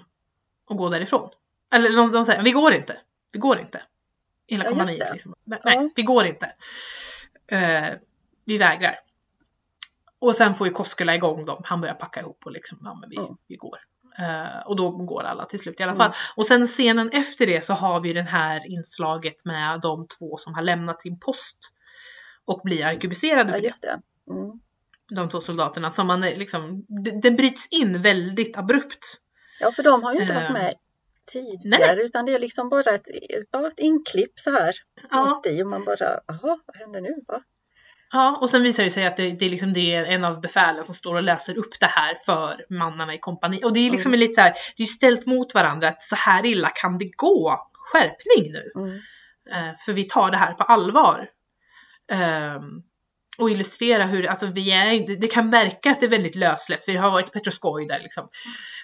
Speaker 1: att gå därifrån. Eller de, de säger, vi går inte. Vi går inte. Hela
Speaker 2: Ja,
Speaker 1: kompaniet
Speaker 2: det.
Speaker 1: liksom. Nej,
Speaker 2: Ja.
Speaker 1: vi går inte. Eh, vi vägrar. Och sen får ju Koskela igång dem. Han börjar packa ihop och liksom, ja men vi,
Speaker 2: Mm.
Speaker 1: vi går. Eh, och då går alla till slut i alla
Speaker 2: Mm.
Speaker 1: fall. Och sen scenen efter det så har vi den här inslaget med de två som har lämnat sin post. Och blir arkebuserade
Speaker 2: Ja,
Speaker 1: för det.
Speaker 2: just det. Mm.
Speaker 1: De två soldaterna. Som man är liksom, det- den bryts in väldigt abrupt.
Speaker 2: Ja, för de har ju inte varit
Speaker 1: Eh,
Speaker 2: med tidigare utan det är liksom bara ett, ja, ett inklipp så här
Speaker 1: Ja,
Speaker 2: mitt i och man bara, jaha, vad händer nu? Va?
Speaker 1: ja, och sen visar det sig att det, det, är liksom, det är en av befälen som står och läser upp det här för mannarna i kompani. Och det är liksom lite så här, det är ställt mot varandra att så här illa kan det gå. Skärpning nu!
Speaker 2: Mm.
Speaker 1: Eh, för vi tar det här på allvar. Ehm, och illustrera hur, alltså vi är det kan verka att det är väldigt lössläppt, för det har varit Petroskoj där liksom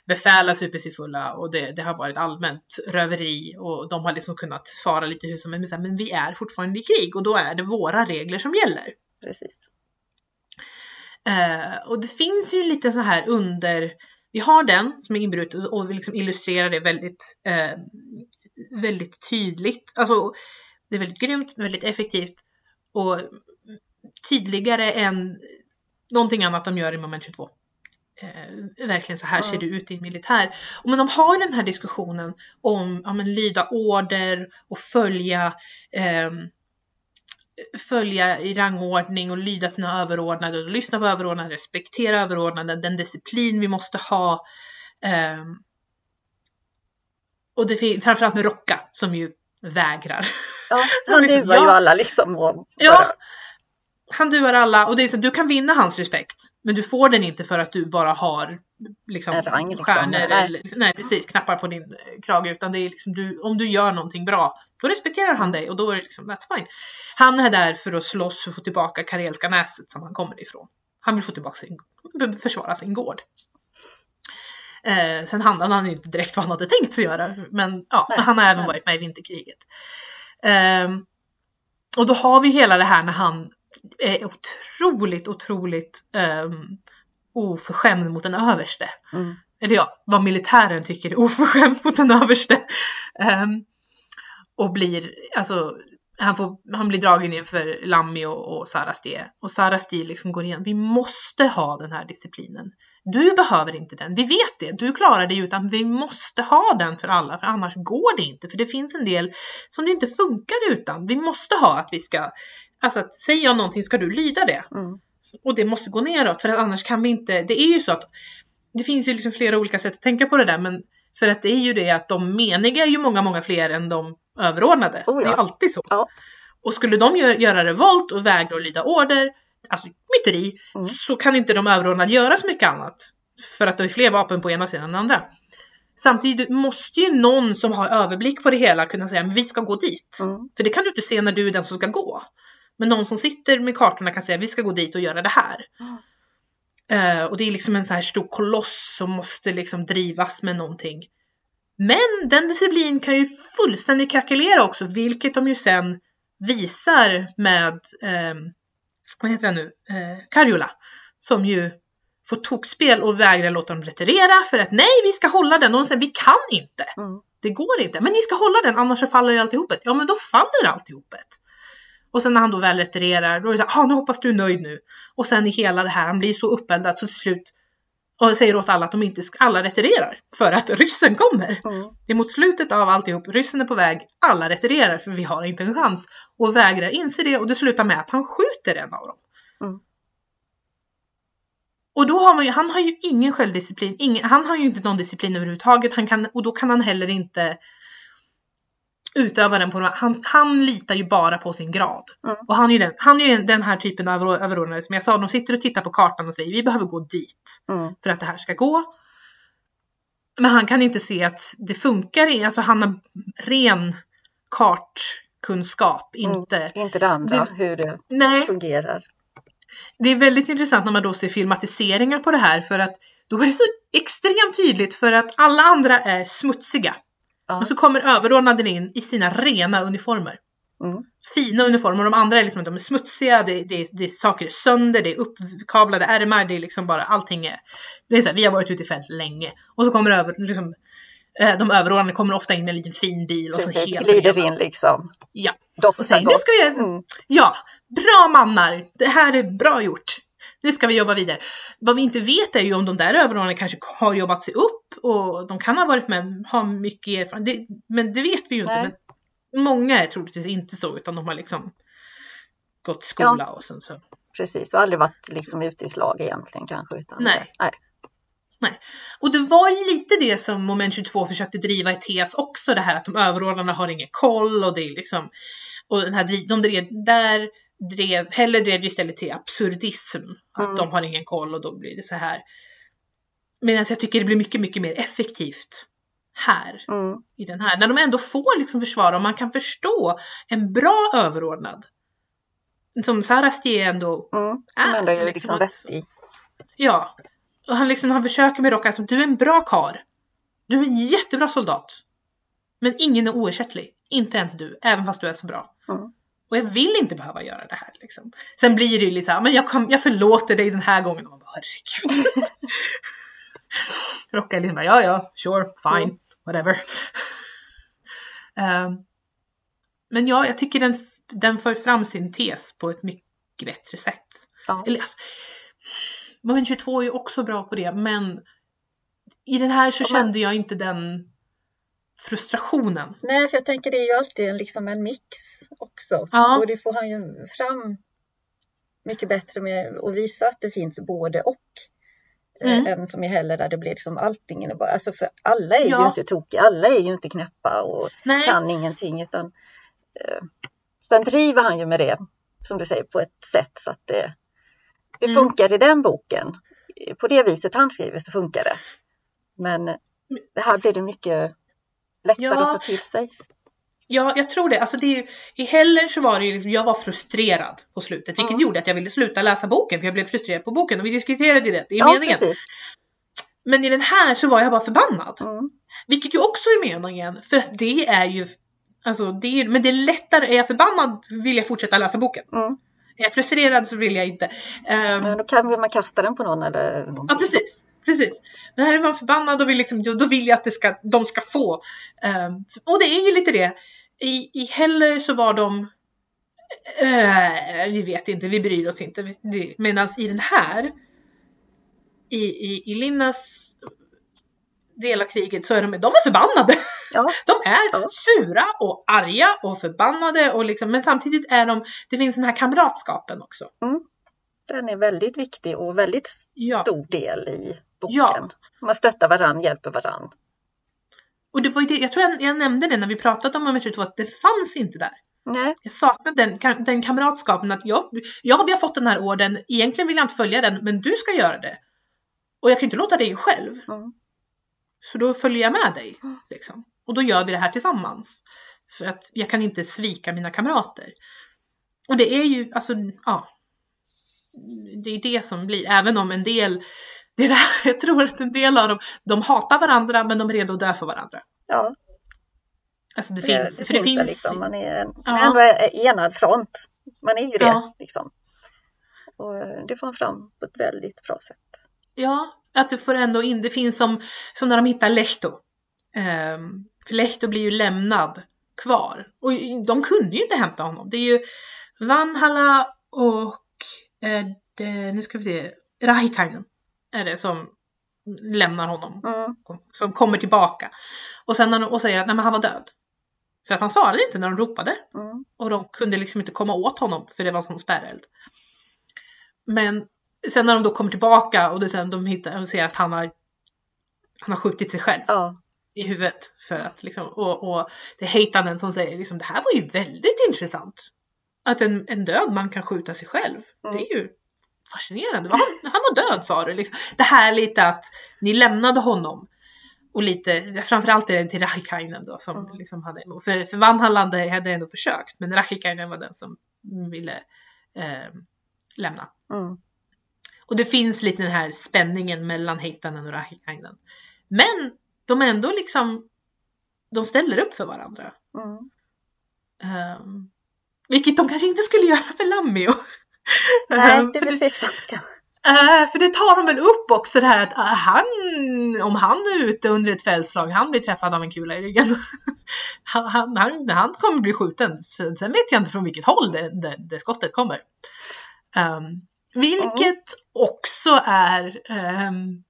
Speaker 1: befäl har supit sig fulla och det, det har varit allmänt röveri och de har liksom kunnat fara lite hur som helst, men, vi är fortfarande i krig och då är det våra regler som gäller.
Speaker 2: Precis.
Speaker 1: Eh, och det finns ju lite så här under, vi har den som är inbruten och vi liksom illustrerar det väldigt, eh, väldigt tydligt. Alltså det är väldigt grymt, väldigt effektivt och tydligare än någonting annat de gör i moment 22. Eh, verkligen så här ser det ut i en militär. Och men de har ju den här diskussionen om ja, men, lyda order och följa ehm, följa i rangordning och lyda sina överordnade och lyssna på överordnade, respektera överordnade, den disciplin vi måste ha. ehm, och det framförallt med Rocka som ju vägrar.
Speaker 2: Ja, han duar ju
Speaker 1: ja.
Speaker 2: alla liksom. Och
Speaker 1: Ja,
Speaker 2: bara,
Speaker 1: han duar alla och det är så, du kan vinna hans respekt. Men du får den inte för att du bara har liksom,
Speaker 2: En rang, liksom.
Speaker 1: stjärnor.
Speaker 2: Nej.
Speaker 1: Eller, nej precis, knappar på din eh, krage. Utan det är liksom, du, om du gör någonting bra, då respekterar han dig och då är det liksom, that's fine. Han är där för att slåss och få tillbaka Karelska näset som han kommer ifrån. Han vill få tillbaka sin, försvara sin gård. Eh, sen handlade han inte direkt vad han hade tänkt sig göra. Men ja,
Speaker 2: Nej,
Speaker 1: han har även varit med i vinterkriget. Ehm, och då har vi hela det här när han är otroligt, otroligt um, oförskämd mot en överste.
Speaker 2: mm,
Speaker 1: Eller ja, vad militären tycker är oförskämt mot en överste. Ehm, och blir, alltså, han, får, han blir dragen inför Lammi och, och Sarastie. Och Sarastie liksom går igen, vi måste ha den här disciplinen. Du behöver inte den, vi vet det, du klarar det utan vi måste ha den för alla, för annars går det inte. För det finns en del som det inte funkar utan. Vi måste ha att vi ska, alltså att säger jag någonting ska du lyda det.
Speaker 2: mm,
Speaker 1: Och det måste gå neråt för att annars kan vi inte, det är ju så att det finns ju liksom flera olika sätt att tänka på det där men för att det är ju det att de meniga är ju många, många fler än de överordnade.
Speaker 2: Oh ja.
Speaker 1: Det är alltid så.
Speaker 2: Ja.
Speaker 1: Och skulle de gö- göra revolt och vägra att lyda order, alltså myteri,
Speaker 2: Mm.
Speaker 1: så kan inte de överordnade göra så mycket annat. För att det är fler vapen på ena sidan än den andra. Samtidigt måste ju någon som har överblick på det hela kunna säga men vi ska gå dit.
Speaker 2: mm,
Speaker 1: För det kan du inte se när du är den som ska gå. Men någon som sitter med kartorna kan säga vi ska gå dit och göra det här. Eh, och det är liksom en sån här stor koloss som måste liksom drivas med någonting. Men den disciplin kan ju fullständigt krackelera också, vilket de ju sen visar med, ehm, vad heter det nu, eh, Karjula. Som ju får tokspel och vägrar låta dem retirera för att nej, vi ska hålla den. Och de säger vi kan inte.
Speaker 2: mm.
Speaker 1: Det går inte. Men ni ska hålla den annars så faller alltihopet. Ja men då faller alltihopet. Och sen när han då väl retirerar då är det så här, ah, nu hoppas du är nöjd nu. Och sen i hela det här, han blir så uppeldad så till slut och säger åt alla att de inte alla retirerar. För att ryssen kommer.
Speaker 2: Mm.
Speaker 1: Det är mot slutet av alltihop, ryssen är på väg, alla retirerar för vi har inte en chans. Och vägrar inse det och det slutar med att han skjuter en av dem.
Speaker 2: Mm.
Speaker 1: Och då har man ju, han har ju ingen självdisciplin, ingen, han har ju inte någon disciplin överhuvudtaget han kan, och då kan han heller inte utöva den på han, han litar ju bara på sin grad.
Speaker 2: Mm.
Speaker 1: Och han är ju den, han är ju den här typen av över- överordnade som jag sa, de sitter och tittar på kartan och säger vi behöver gå dit
Speaker 2: Mm.
Speaker 1: för att det här ska gå. Men han kan inte se att det funkar, i- alltså han har ren kartkunskap, inte...
Speaker 2: Inte det andra,
Speaker 1: Det-
Speaker 2: hur det
Speaker 1: Nej,
Speaker 2: fungerar.
Speaker 1: det är väldigt intressant när man då ser filmatiseringar på det här för att då är det så extremt tydligt för att alla andra är smutsiga.
Speaker 2: Ja.
Speaker 1: Och så kommer överordnade in i sina rena uniformer.
Speaker 2: Mm.
Speaker 1: Fina uniformer, de andra är liksom de är smutsiga, det, det, det är saker är sönder, det är uppkavlade ärmar, det är liksom bara allting är... Det är så här, vi har varit ute i fält länge. Och så kommer över, liksom, eh, de överordnade kommer ofta in med en liten fin bil och så
Speaker 2: Precis,
Speaker 1: helt
Speaker 2: glider
Speaker 1: rena.
Speaker 2: in liksom.
Speaker 1: Ja. Och
Speaker 2: Doftar
Speaker 1: säger, nu
Speaker 2: gott.
Speaker 1: ska vi,
Speaker 2: Mm.
Speaker 1: ja, bra mannar, det här är bra gjort. Nu ska vi jobba vidare. Vad vi inte vet är ju om de där överordnade kanske har jobbat sig upp och de kan ha varit med, har mycket erfarenhet. Det, men det vet vi ju inte.
Speaker 2: Nej.
Speaker 1: Men många är troligtvis inte så utan de har liksom gått skola och sen så.
Speaker 2: Precis, och aldrig varit liksom ute i slag egentligen kanske. Utan
Speaker 1: Nej.
Speaker 2: nej.
Speaker 1: Och det var ju lite det som moment 22 försökte driva i TES också, det här att de överordnade har ingen koll och det är liksom och den här, de drev, där drev, heller drev ju istället till absurdism. Att
Speaker 2: Mm.
Speaker 1: de har ingen koll och då blir det så här. Medan jag tycker det blir mycket, mycket mer effektivt här.
Speaker 2: Mm.
Speaker 1: I den här. När de ändå får liksom försvara och man kan förstå en bra överordnad. Som Sarasti är ändå
Speaker 2: Mm. Som
Speaker 1: Ah,
Speaker 2: ändå är
Speaker 1: liksom
Speaker 2: liksom vettig.
Speaker 1: Ja. Och han, liksom, han försöker med Rocka som du är en bra kar. Du är en jättebra soldat. Men ingen är oersättlig. Inte ens du, även fast du är så bra.
Speaker 2: Mm.
Speaker 1: Och jag vill inte behöva göra det här. Liksom. Sen blir det ju lite så här, men jag, kom, jag förlåter dig den här gången. Och man bara, herregud. Rocka är liksom bara, ja ja, sure, fine,
Speaker 2: Mm.
Speaker 1: whatever. Ehm, men ja, jag tycker den, den för fram sin tes på ett mycket bättre sätt.
Speaker 2: Ja.
Speaker 1: Eller alltså, Moment 22 är ju också bra på det, men i den här så
Speaker 2: Ja, men-
Speaker 1: kände jag inte den frustrationen.
Speaker 2: Nej, för jag tänker det är ju alltid en, liksom en mix också.
Speaker 1: Ja.
Speaker 2: Och det får han ju fram mycket bättre med att visa att det finns både och. eh,
Speaker 1: Mm.
Speaker 2: Än som i heller där det blir liksom allting. bara- Alltså för alla är
Speaker 1: Ja.
Speaker 2: ju inte tokiga, alla är ju inte knäppa och
Speaker 1: Nej.
Speaker 2: kan ingenting. Utan Eh, sen driver han ju med det, som du säger, på ett sätt så att det, det
Speaker 1: Mm.
Speaker 2: funkar i den boken. På det viset han skriver så funkar det. Men det här blir det mycket lättare
Speaker 1: Ja.
Speaker 2: att ta till sig.
Speaker 1: Ja, jag tror det. Alltså det ju, I Heller så var det ju, liksom- jag var frustrerad på slutet, vilket
Speaker 2: Mm.
Speaker 1: gjorde att jag ville sluta läsa boken, för jag blev frustrerad på boken och vi diskuterade det, är
Speaker 2: Ja,
Speaker 1: meningen.
Speaker 2: precis.
Speaker 1: Men i den här så var jag bara förbannad.
Speaker 2: Mm.
Speaker 1: Vilket ju också är meningen, för att det är ju, alltså det är, men det är lättare, är jag förbannad vill jag fortsätta läsa boken.
Speaker 2: Mm.
Speaker 1: Är jag frustrerad så vill jag inte. Ehm,
Speaker 2: Men då kan man kasta den på någon eller någonting.
Speaker 1: Ja precis, precis. Men här är man förbannad och vill liksom, då vill jag att det ska, de ska få. Ehm, och det är ju lite det. I, i Heller så var de, eh, vi vet inte, vi bryr oss inte. Medan i den här, i, i, i Linnas del av kriget så är de, de är förbannade.
Speaker 2: Ja.
Speaker 1: De är
Speaker 2: Ja.
Speaker 1: sura och arga och förbannade och liksom, men samtidigt är de, det finns den här kamratskapen också.
Speaker 2: Den är väldigt viktig och väldigt
Speaker 1: Ja.
Speaker 2: stor del i boken.
Speaker 1: Ja.
Speaker 2: Man stöttar varann, hjälper varann.
Speaker 1: Och det var ju det, jag tror jag, jag nämnde det när vi pratade om moment 22 att det fanns inte där.
Speaker 2: Nej,
Speaker 1: Jag saknade den, den kamratskapen att jag, ja vi har fått den här orden, egentligen vill jag inte följa den men du ska göra det. Och jag kan inte låta dig själv.
Speaker 2: Mm.
Speaker 1: Så då följer jag med dig. Liksom. Och då gör vi det här tillsammans. För att jag kan inte svika mina kamrater. Och det är ju, alltså, ja. Det är det som blir, även om en del, det är det här, jag tror att en del av dem, de hatar varandra men de är redo att dö för varandra.
Speaker 2: ja,
Speaker 1: Alltså det,
Speaker 2: det,
Speaker 1: finns,
Speaker 2: det
Speaker 1: för det
Speaker 2: finns det liksom. Man är, en,
Speaker 1: Ja.
Speaker 2: man ändå en enad front. Man är ju det
Speaker 1: Ja.
Speaker 2: liksom. Och eh, det får han fram på ett väldigt bra sätt.
Speaker 1: Ja, att det får ändå in, det finns som, som när de hittar Lehto. Um, för Lehto blir ju lämnad kvar. Och de kunde ju inte hämta honom. Det är ju Vanhalla och eh, det, nu ska vi se, Rahikainen är det som lämnar honom.
Speaker 2: Mm.
Speaker 1: Som kommer tillbaka. Och sen när de, och säger att nej, men han var död. För att han svarade inte när de ropade.
Speaker 2: Mm.
Speaker 1: Och de kunde liksom inte komma åt honom för det var som spärreld. Men sen när de då kommer tillbaka och det sen de hittar och ser att han har han har skjutit sig själv
Speaker 2: Ja,
Speaker 1: i huvudet. För att liksom, och, och det är Heitanen som säger liksom, det här var ju väldigt intressant. Att en, en död man kan skjuta sig själv.
Speaker 2: Mm.
Speaker 1: Det är ju fascinerande. Han, han var död sa du. Liksom. Det här lite att ni lämnade honom. Och lite, framförallt är det till Rahikainen då som
Speaker 2: Mm.
Speaker 1: liksom hade, för, för Vanhalland hade ändå försökt men Rahikainen var den som ville eh, lämna.
Speaker 2: mm.
Speaker 1: Och det finns lite den här spänningen mellan Heitanen och Rahikainen. Men de är ändå liksom, de ställer upp för varandra.
Speaker 2: Mm.
Speaker 1: Um, vilket de kanske inte skulle göra för Lammio.
Speaker 2: Nej, det blir tveksamt kanske.
Speaker 1: eh, för det tar de väl upp också det här att ah, han, om han är ute under ett fältslag, han blir träffad av en kula i ryggen. han, han, han, han kommer bli skjuten. Sen sen vet jag inte från vilket håll det, det, det skottet kommer. Um, vilket också är, ehm,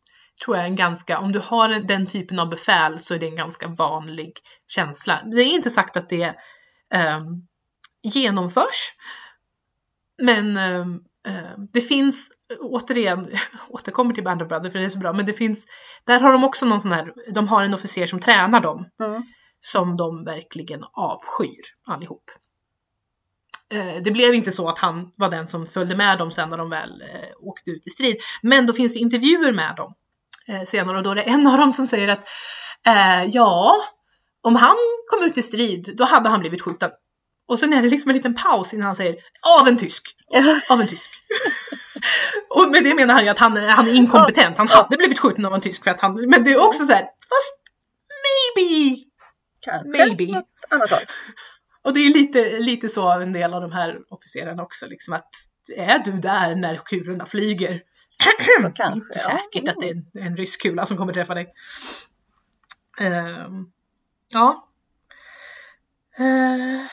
Speaker 1: tror jag, en ganska, om du har en- den typen av befäl så är det en ganska vanlig känsla. Det är inte sagt att det um, genomförs. Men ehm, det finns, återigen, återkommer till Band of Brothers för det är så bra, men det finns, där har de också någon sån här, de har en officer som tränar dem
Speaker 2: Mm.
Speaker 1: som de verkligen avskyr allihop. Eh, Det blev inte så att han var den som följde med dem sen när de väl eh, åkte ut i strid. Men då finns det intervjuer med dem eh, senare och då är det en av dem som säger att eh, ja, om han kom ut i strid då hade han blivit skjuten. Och sen är det liksom en liten paus innan han säger av en tysk, av en tysk. och med det menar han ju att han, är- han är inkompetent, han hade blivit skjuten av en tysk för att han, men det är också så här, fast maybe
Speaker 2: Kanske
Speaker 1: Maybe.
Speaker 2: något annat håll.
Speaker 1: Och det är lite, lite så av en del av de här officerarna också, liksom att är du där när kulorna flyger?
Speaker 2: Så kanske,
Speaker 1: inte
Speaker 2: ja.
Speaker 1: säkert att det är en, en rysk kula som kommer träffa dig. Ehm, ja. Uh,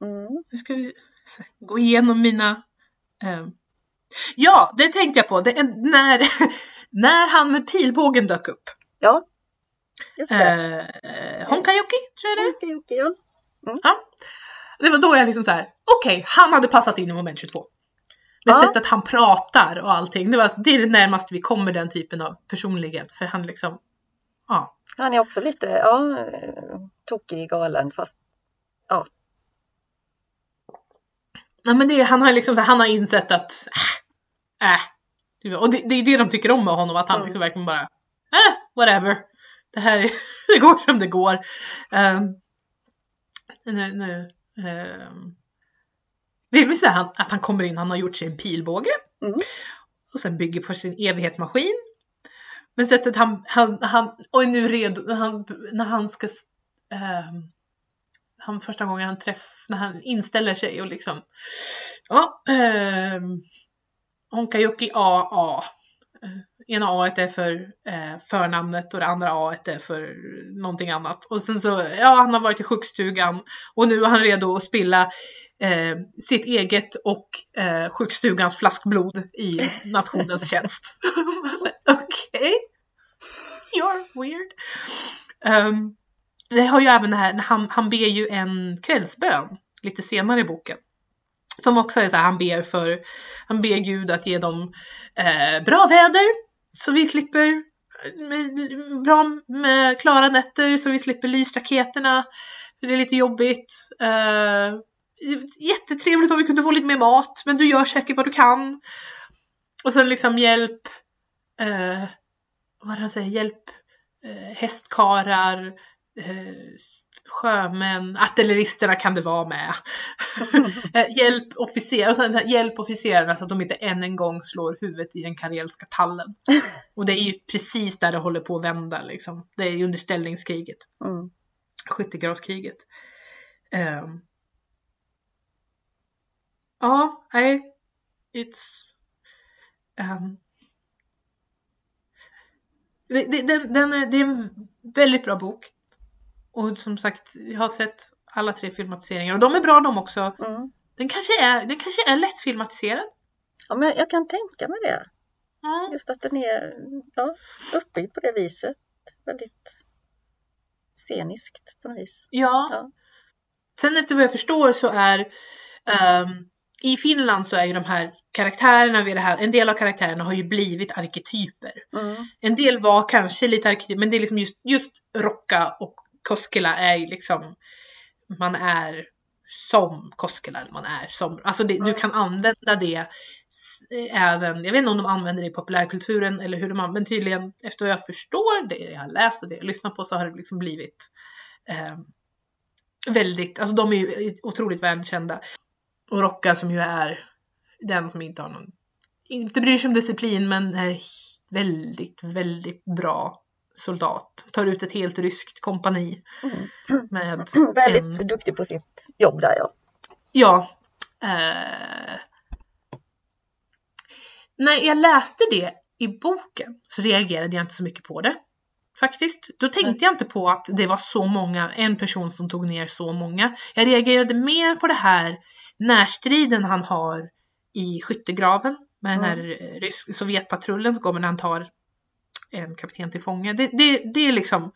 Speaker 2: Mm.
Speaker 1: nu ska vi gå igenom mina... ehm, ja, det tänkte jag på. När, när han med pilbågen dök upp.
Speaker 2: Ja, just det.
Speaker 1: Uh, Honkajoki, tror jag det är.
Speaker 2: Okej, okej, ja.
Speaker 1: Ja. Det var då jag liksom så här. okej, han hade passat in i moment 22. Med
Speaker 2: Ja.
Speaker 1: sättet han pratar och allting. Det, var, det är det närmaste vi kommer den typen av personlighet. För han liksom, ja.
Speaker 2: Han är också lite ja, eh, tokig, galen fast ja,
Speaker 1: Nej men det, han har liksom han har insett att äh, äh. Och det, det är det de tycker om med honom, att han
Speaker 2: Mm.
Speaker 1: liksom verkligen bara äh, whatever. Det här är, det går som det går. Um, nu, nu, um, delvis är han, att han kommer in, han har gjort sig en pilbåge.
Speaker 2: Mm.
Speaker 1: Och sen bygger på sin evighetsmaskin. Men sättet han, han, han och nu redo, han, när han ska ehm, han första gången han träff, när han inställer sig och liksom ja, um, Honkajoki AA. Eh, Ena A är för eh, förnamnet och det andra A är för någonting annat. Och sen så, ja han har varit i sjukstugan och nu är han redo att spilla eh, sitt eget och eh, sjukstugans flaskblod i nationens tjänst. Okej. You're weird. Um, det har ju även det här, han, han ber ju en kvällsbön lite senare i boken. Som också är så här, han ber för, han ber Gud att ge dem eh, bra väder så vi slipper med, bra med klara nätter så vi slipper lysraketerna. Det är lite jobbigt. Eh, jättetrevligt om vi kunde få lite mer mat men du gör säkert vad du kan. Och sen liksom hjälp, eh, vad är det han säger, hjälp eh, hästkarar, sjömän, artilleristerna kan det vara med. Eh, hjälp, officer, och sen, här, hjälp officerarna så att de inte än en gång slår huvudet i den karelska tallen. Och det är ju precis där det håller på att vända liksom. Det är ju under ställningskriget,
Speaker 2: Mm.
Speaker 1: skyttegravskriget. Um, ja, nej, it's... Um, det, det, den, den det är en väldigt bra bok. Och som sagt, jag har sett alla tre filmatiseringar och de är bra de också.
Speaker 2: Mm.
Speaker 1: Den kanske är, den kanske är lätt filmatiserad.
Speaker 2: Ja, men jag kan tänka mig det.
Speaker 1: Mm.
Speaker 2: Just att den är ja, uppbyggd på det viset. Väldigt sceniskt på något vis.
Speaker 1: Ja.
Speaker 2: Ja.
Speaker 1: Sen efter vad jag förstår så är ehm, i Finland så är ju de här karaktärerna vid det här, en del av karaktärerna har ju blivit arketyper.
Speaker 2: Mm.
Speaker 1: En del var kanske lite arketyper, men det är liksom just, just Rocka och Koskela är ju liksom, man är som Koskela, man är som, alltså det, du kan använda det även, jag vet inte om de använder det i populärkulturen eller hur de använder, men tydligen efter vad jag förstår, det jag har läst och det jag lyssnat på så har det liksom blivit eh, väldigt, alltså de är ju otroligt välkända. Och Rocka som ju är den som inte har någon, inte bryr sig om disciplin men är väldigt, väldigt bra soldat. Tar ut ett helt ryskt kompani
Speaker 2: Mm.
Speaker 1: med
Speaker 2: Väldigt
Speaker 1: en,
Speaker 2: duktig på sitt jobb där ja.
Speaker 1: ja. Eh, när jag läste det i boken så reagerade jag inte så mycket på det. Faktiskt. Då tänkte jag inte på att det var så många, en person som tog ner så många. Jag reagerade mer på det här närstriden han har i skyttegraven med den här eh, rysk, Sovjetpatrullen som kommer när han tar en kapten till fånge. Det, det, det är liksom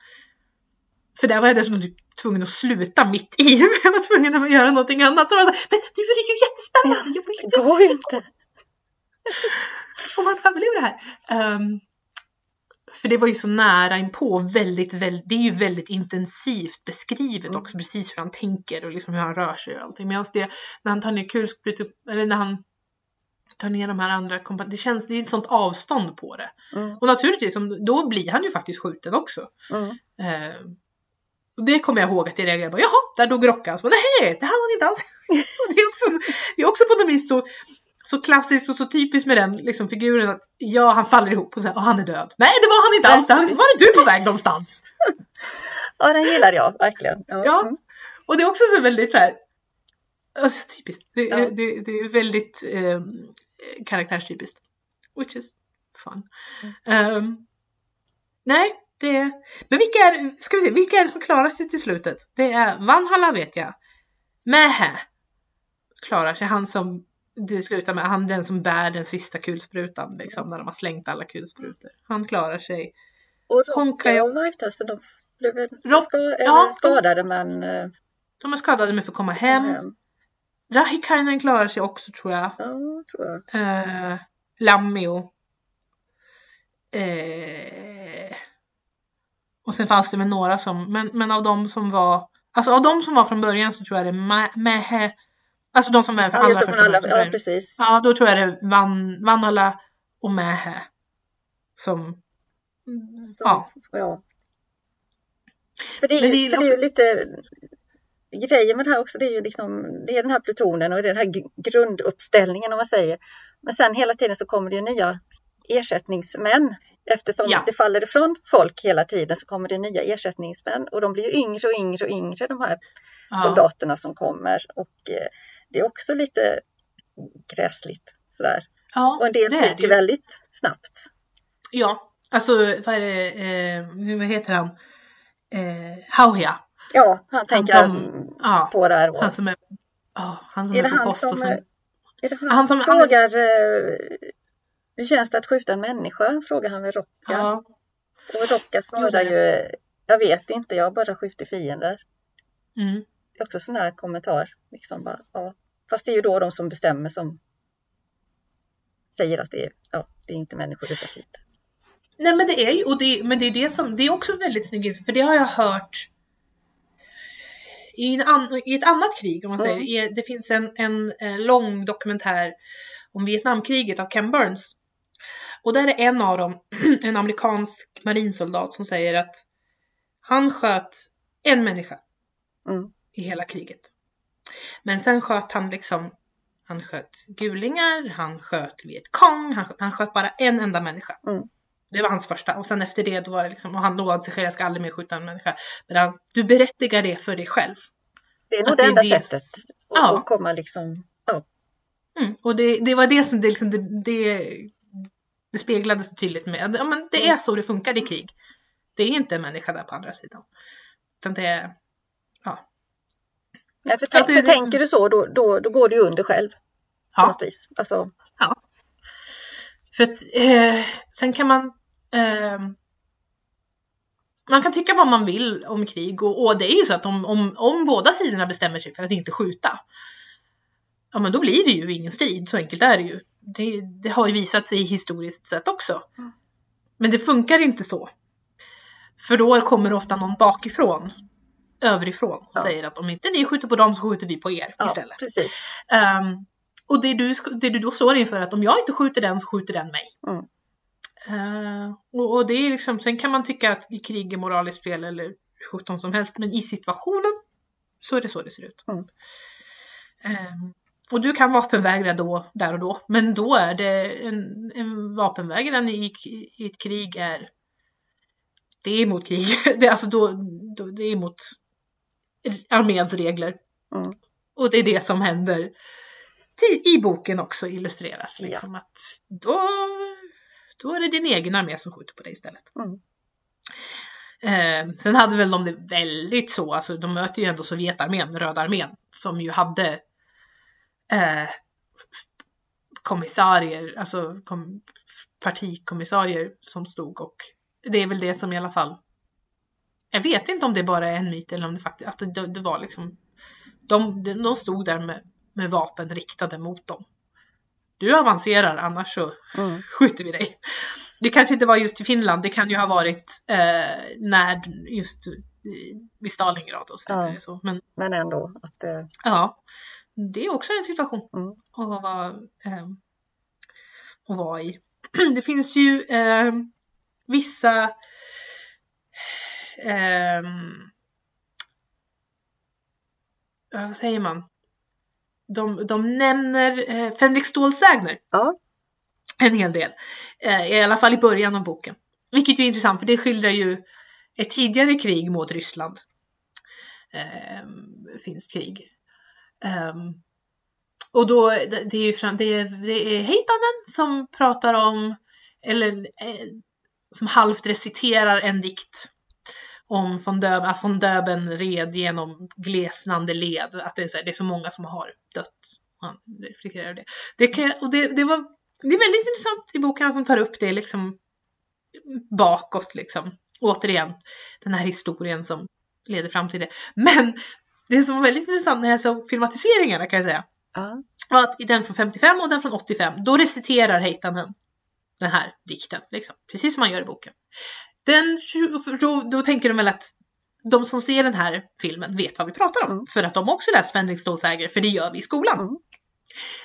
Speaker 1: för där var jag dessutom typ tvungen att sluta mitt i. Jag var tvungen att göra någonting annat. Så jag var så här, men nu är det ju jättespännande!
Speaker 2: Det går ju inte.
Speaker 1: om han överlever det här. Ehm, för det var ju så nära inpå, väldigt, väldigt, det är ju väldigt intensivt beskrivet
Speaker 2: Mm.
Speaker 1: också, precis hur han tänker och liksom hur han rör sig och allting. Medan det, när han tar ner kulsprutor, eller när han tar ner de här andra kompa- det känns, det är ett sånt avstånd på det.
Speaker 2: Mm.
Speaker 1: Och naturligtvis, då blir han ju faktiskt skjuten också.
Speaker 2: Mm.
Speaker 1: Ehm, och det kommer jag ihåg att jag reagerade på. Jaha, där dog Rocka. Så, Nej, det här var inte alls. Det, är också, det är också på något vis så, så klassiskt och så typiskt med den liksom, figuren att ja, han faller ihop och, så här, och han är död. Nej, det var han inte alls. Där var det du på väg någonstans.
Speaker 2: Ja, den gillar jag verkligen. Ja.
Speaker 1: Ja.
Speaker 2: Mm.
Speaker 1: Och det är också så väldigt så här, alltså, typiskt. Det,
Speaker 2: Ja.
Speaker 1: det, det är väldigt eh, karaktärstypiskt. Which is fun. Ehm, nej, det Men vilka är, ska vi se, vilka är det som klarar sig till slutet? Det är Vanhalla vet jag. Mähä klarar sig. Han som det slutar med, han den som bär den sista kulsprutan liksom när de har slängt alla kulsprutor. Han klarar sig.
Speaker 2: Och
Speaker 1: Honka-
Speaker 2: Rocka och vargtassen, de blev
Speaker 1: Rock-
Speaker 2: ska,
Speaker 1: ja, de-
Speaker 2: skadade men eh,
Speaker 1: De är skadade men får komma hem.
Speaker 2: hem.
Speaker 1: Rahikainen klarar sig också tror jag.
Speaker 2: Ja, tror jag.
Speaker 1: Eh, Lammio. Eh, och sen fanns det med några som, men, men av de som var, alltså av de som var från början så tror jag det är Mähä Alltså de som är från
Speaker 2: Ja, det, från alla,
Speaker 1: första
Speaker 2: ja precis.
Speaker 1: Ja, då tror jag det är Van, Vanhala och Mähä. Som,
Speaker 2: Så,
Speaker 1: ja.
Speaker 2: ja. För det är
Speaker 1: Men
Speaker 2: ju,
Speaker 1: det är
Speaker 2: för det är ju lite grejen med det här också, det är ju liksom, det är den här plutonen och den här grunduppställningen om man säger. Men sen hela tiden så kommer det ju nya ersättningsmän. Eftersom
Speaker 1: Ja.
Speaker 2: det faller ifrån folk hela tiden så kommer det nya ersättningsmän och de blir ju yngre och yngre och yngre de här
Speaker 1: ja,
Speaker 2: soldaterna som kommer. Och eh, det är också lite gräsligt sådär.
Speaker 1: ja,
Speaker 2: Och en del ryker väldigt snabbt.
Speaker 1: Ja, alltså vad är det, eh, vad heter han? Eh, Hauhia.
Speaker 2: Ja, han tänker
Speaker 1: som- ja,
Speaker 2: på det här. Och,
Speaker 1: Han som är, ja, han som är,
Speaker 2: är
Speaker 1: på
Speaker 2: han
Speaker 1: post och sen,
Speaker 2: är det han,
Speaker 1: han
Speaker 2: som,
Speaker 1: som- han
Speaker 2: frågar eh, hur känns det att skjuta en människa? Frågar han med Rocka.
Speaker 1: ja,
Speaker 2: Och Rocka svarar ju jag vet inte, jag har bara skjutit fiender.
Speaker 1: mm,
Speaker 2: Det är också sån här kommentar. Liksom bara, ja. Fast det är ju då de som bestämmer som säger att det är, ja, det är inte människor utan fiender.
Speaker 1: Nej men det är ju, och det, men det är det som, det är också väldigt snyggt för det har jag hört i, en an, i ett annat krig om man
Speaker 2: Mm.
Speaker 1: säger. I- Det finns en, en, eh, lång dokumentär om Vietnamkriget av Ken Burns. Och där är en av dem, en amerikansk marinsoldat som säger att han sköt en människa
Speaker 2: Mm.
Speaker 1: i hela kriget. Men sen sköt han liksom, han sköt gulingar, han sköt Vietkong, han, han sköt bara en enda människa.
Speaker 2: Mm.
Speaker 1: Det var hans första och sen efter det då var det liksom, och han lovade sig själv, jag ska aldrig mer skjuta en människa. Men han, du berättigar det för dig själv.
Speaker 2: Det är nog det enda
Speaker 1: det-
Speaker 2: sättet att,
Speaker 1: Ja.
Speaker 2: komma liksom, ja,
Speaker 1: Mm. Och det, det var det som det, liksom, det, det, det speglades så tydligt med, ja, men det är
Speaker 2: Mm.
Speaker 1: så det funkar i krig. Det är inte en människa där på andra sidan. Utan det är, ja.
Speaker 2: Nej, för, tänk, för tänker du så då, då, då går ju under själv på
Speaker 1: ja.
Speaker 2: något vis. Alltså,
Speaker 1: För att eh, sen kan man eh, man kan tycka vad man vill om krig och, och det är ju så att om, om, om båda sidorna bestämmer sig för att inte skjuta ja men då blir det ju ingen strid, så enkelt är det ju. Det, det har ju visat sig historiskt sett också.
Speaker 2: Mm.
Speaker 1: Men det funkar inte så. För då kommer ofta någon bakifrån, överifrån och
Speaker 2: Ja.
Speaker 1: säger att om inte ni skjuter på dem så skjuter vi på er
Speaker 2: ja,
Speaker 1: istället.
Speaker 2: precis.
Speaker 1: Ehm, och det du, det du då står inför är att om jag inte skjuter den så skjuter den mig.
Speaker 2: Mm.
Speaker 1: Eh, och, och det är liksom, sen kan man tycka att i krig är moraliskt fel eller sjutton som helst, men i situationen så är det så det ser ut.
Speaker 2: Mm.
Speaker 1: Ehm, och du kan vapenvägra då, där och då, men då är det en, en vapenvägran i, i ett krig är det är emot krig. Det är alltså då, då det är emot arméns regler.
Speaker 2: Mm.
Speaker 1: Och det är det som händer i boken också illustreras.
Speaker 2: Ja.
Speaker 1: Liksom att då, då är det din egen armé som skjuter på dig istället.
Speaker 2: Mm.
Speaker 1: Eh, sen hade väl de det väldigt så, alltså de möter ju ändå Sovjetarmén, Röda armén, som ju hade eh, kommissarier, alltså kom, partikommissarier som stod och det är väl det som i alla fall jag vet inte om det bara är en myt eller om det faktiskt, alltså det, det var liksom de de stod där med, med vapen riktade mot dem. Du avancerar annars så
Speaker 2: Mm.
Speaker 1: skjuter vi dig. Det kanske inte var just i Finland, det kan ju ha varit eh, när just eh, vid Stalingrad och så
Speaker 2: Ja.
Speaker 1: Så. Men
Speaker 2: Men ändå att eh,
Speaker 1: ja, det är också en situation
Speaker 2: Mm.
Speaker 1: att vara, eh, att vara i. Det finns ju eh, vissa ehm, vad säger man? De, de nämner eh, Fänrik Stålsägner
Speaker 2: ja,
Speaker 1: en hel del. Eh, I alla fall i början av boken. Vilket ju är intressant för det skildrar ju ett tidigare krig mot Ryssland. Eh, finskt krig. Ehm, och då, det är ju fram, det är, det är Heitanen som pratar om, eller eh, som halvt reciterar en dikt om von Döben, att von Döben red genom glesnande led, att det är så, här, det är så många som har dött. Han reflekterar det. det, kan, och det, det, var, det är väldigt intressant i boken att de tar upp det liksom bakåt liksom. Återigen, den här historien som leder fram till det. Men det som var väldigt intressant när jag såg filmatiseringarna kan jag säga, var att i den från 55 och den från 85, då reciterar Heitanen den här dikten, liksom, precis som man gör i boken. Den, då, då tänker de väl att de som ser den här filmen vet vad vi pratar om.
Speaker 2: Mm.
Speaker 1: För att de också läst Fänrik Stålsägare, för det gör vi i skolan.
Speaker 2: Mm.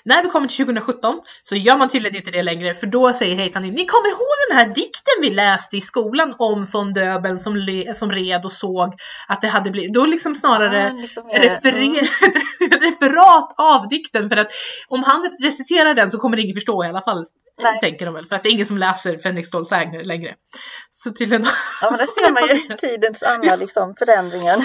Speaker 1: När vi kommer till 2017 så gör man tydligen inte det längre för då säger Heitanin, ni kommer ihåg den här dikten vi läste i skolan om von Döbeln som, le- som red och såg att det hade blivit, då liksom snarare
Speaker 2: Ja, liksom mer-
Speaker 1: referer- referat av dikten för att om han reciterar den så kommer ingen förstå i alla fall.
Speaker 2: Nej.
Speaker 1: Tänker de väl, för att det är ingen som läser Fänrik Stålsägner längre. Så tydligen
Speaker 2: Ja, men där ser man ju tidens andra liksom, förändringen.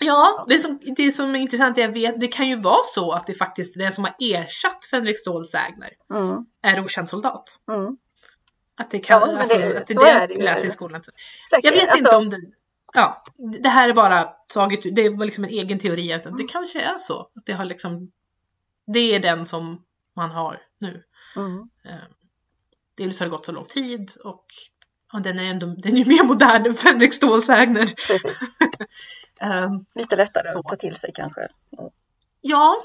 Speaker 1: Ja, det som, det som är intressant är att jag vet, det kan ju vara så att det faktiskt den som har ersatt Fänrik Stålsägner
Speaker 2: Mm,
Speaker 1: är okänd soldat.
Speaker 2: mm.
Speaker 1: Att det kan,
Speaker 2: Ja, men
Speaker 1: alltså,
Speaker 2: det-
Speaker 1: att det
Speaker 2: så
Speaker 1: är
Speaker 2: är
Speaker 1: det
Speaker 2: ju.
Speaker 1: läser i skolan.
Speaker 2: Säkert.
Speaker 1: Jag vet
Speaker 2: alltså,
Speaker 1: inte om det, ja, det här är bara taget, det var liksom en egen teori att det kanske är så. Att det har liksom, det är den som man har nu.
Speaker 2: Mm,
Speaker 1: Eh, Dels har det gått så lång tid och ja, den är ändå, den är mer modern än Fänrik Stålsägner.
Speaker 2: precis.
Speaker 1: Um,
Speaker 2: Lite lättare
Speaker 1: Så.
Speaker 2: att ta till sig kanske. Mm.
Speaker 1: Ja.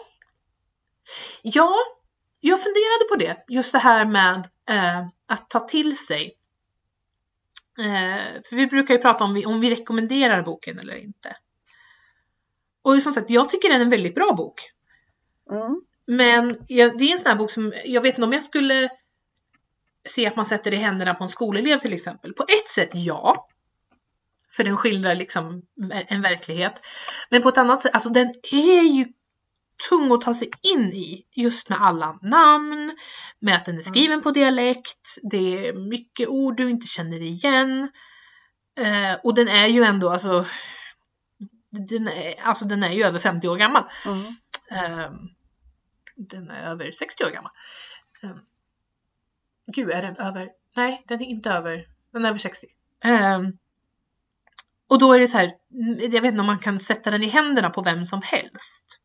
Speaker 1: Ja, jag funderade på det. Just det här med eh, att ta till sig. Eh, för vi brukar ju prata om vi, om vi rekommenderar boken eller inte. Och som sagt, jag tycker den är en väldigt bra bok.
Speaker 2: Mm,
Speaker 1: Men jag, det är en sån här bok som, jag vet inte om jag skulle se att man sätter det i händerna på en skolelev till exempel. På ett sätt ja. För den skildrar liksom en verklighet. Men på ett annat sätt, alltså den är ju tung att ta sig in i. Just med alla namn, med att den är skriven på dialekt, det är mycket ord du inte känner igen. Eh, och den är ju ändå alltså, den är, alltså den är ju över 50 år gammal.
Speaker 2: mm.
Speaker 1: Ehm, den är över 60 år gammal. Um, gud, är den över? Nej, den är inte över. Den är över 60. Ehm, och då är det så här, mm, jag vet inte om man kan sätta den i händerna på vem som helst.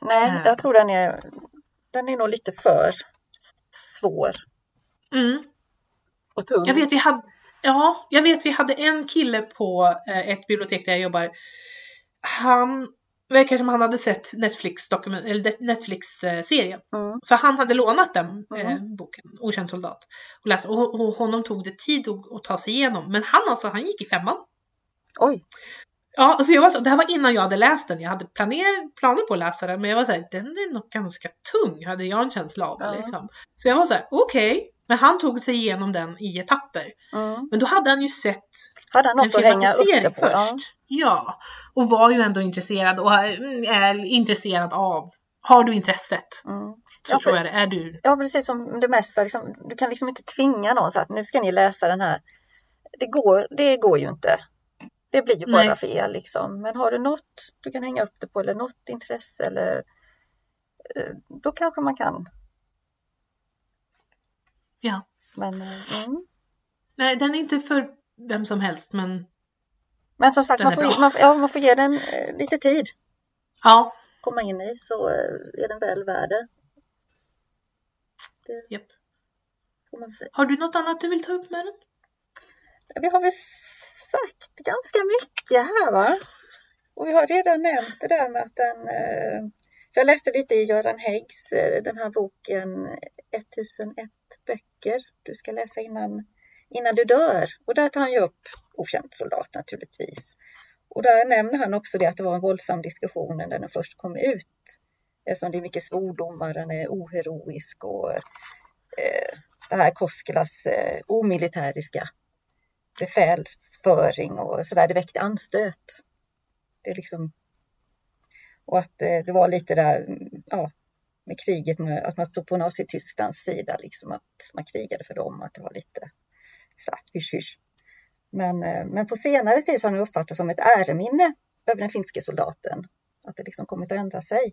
Speaker 2: Nej,
Speaker 1: Eh.
Speaker 2: jag tror den är, den är nog lite för svår
Speaker 1: Mm.
Speaker 2: och tung.
Speaker 1: Jag vet vi hade, ja, jag vet vi hade en kille på eh, ett bibliotek där jag jobbar. Han verkar som han hade sett Netflix dokument, eller Netflix eh, serien.
Speaker 2: Mm,
Speaker 1: Så han hade lånat den eh,
Speaker 2: Mhm.
Speaker 1: boken, Okänd soldat. Och, läste, och, och honom tog det tid att, att ta sig igenom. Men han alltså, han gick i femman.
Speaker 2: Oj,
Speaker 1: Ja, alltså jag var så, det här var innan jag hade läst den. Jag hade planer, planer på att läsa den, men jag var såhär, den är nog ganska tung, hade jag en känsla av.
Speaker 2: Ja.
Speaker 1: Liksom. Så jag var såhär, okej. Men han tog sig igenom den i etapper.
Speaker 2: mm.
Speaker 1: Men då hade han ju sett
Speaker 2: Hade han
Speaker 1: en
Speaker 2: något att hänga upp det
Speaker 1: filmatisering
Speaker 2: på?
Speaker 1: först.
Speaker 2: Ja.
Speaker 1: Och var ju ändå intresserad och är, är intresserad av. Har du intresset
Speaker 2: Mm.
Speaker 1: så
Speaker 2: Ja, för-
Speaker 1: tror jag det är du.
Speaker 2: Ja, precis som det mesta. Liksom, du kan liksom inte tvinga någon så att nu ska ni läsa den här. Det går, det går ju inte. Det blir ju bara
Speaker 1: Nej.
Speaker 2: fel liksom. Men har du något du kan hänga upp det på eller något intresse eller eh, då kanske man kan.
Speaker 1: Ja.
Speaker 2: Men, eh, mm.
Speaker 1: Nej, den är inte för vem som helst, men
Speaker 2: Men som sagt, man får, man, ja, man får ge den eh, lite tid
Speaker 1: ja.
Speaker 2: komma in i så eh, är den väl värd det. Säga.
Speaker 1: Har du något annat du vill ta upp med den?
Speaker 2: Vi har väl sagt ganska mycket här va? Och vi har redan nämnt det där med att den... Eh, jag läste lite i Göran Häggs, den här boken 1001 böcker du ska läsa innan, innan du dör. Och där tar han ju upp Okänd soldat naturligtvis. Och där nämner han också det att det var en våldsam diskussion när den först kom ut. Eftersom det är mycket svordomar, den är oheroisk och eh, det här Koskelas eh, omilitäriska befälsföring och sådär, det väckte anstöt. Det är liksom, och att eh, det var lite där, ja, med kriget, med, att man stod på Nazitysklands sida, liksom att man krigade för dem, att det var lite så hysch, hysch. Men, eh, men på senare tid så har det uppfattats som ett äreminne över den finske soldaten, att det liksom kommit att ändra sig.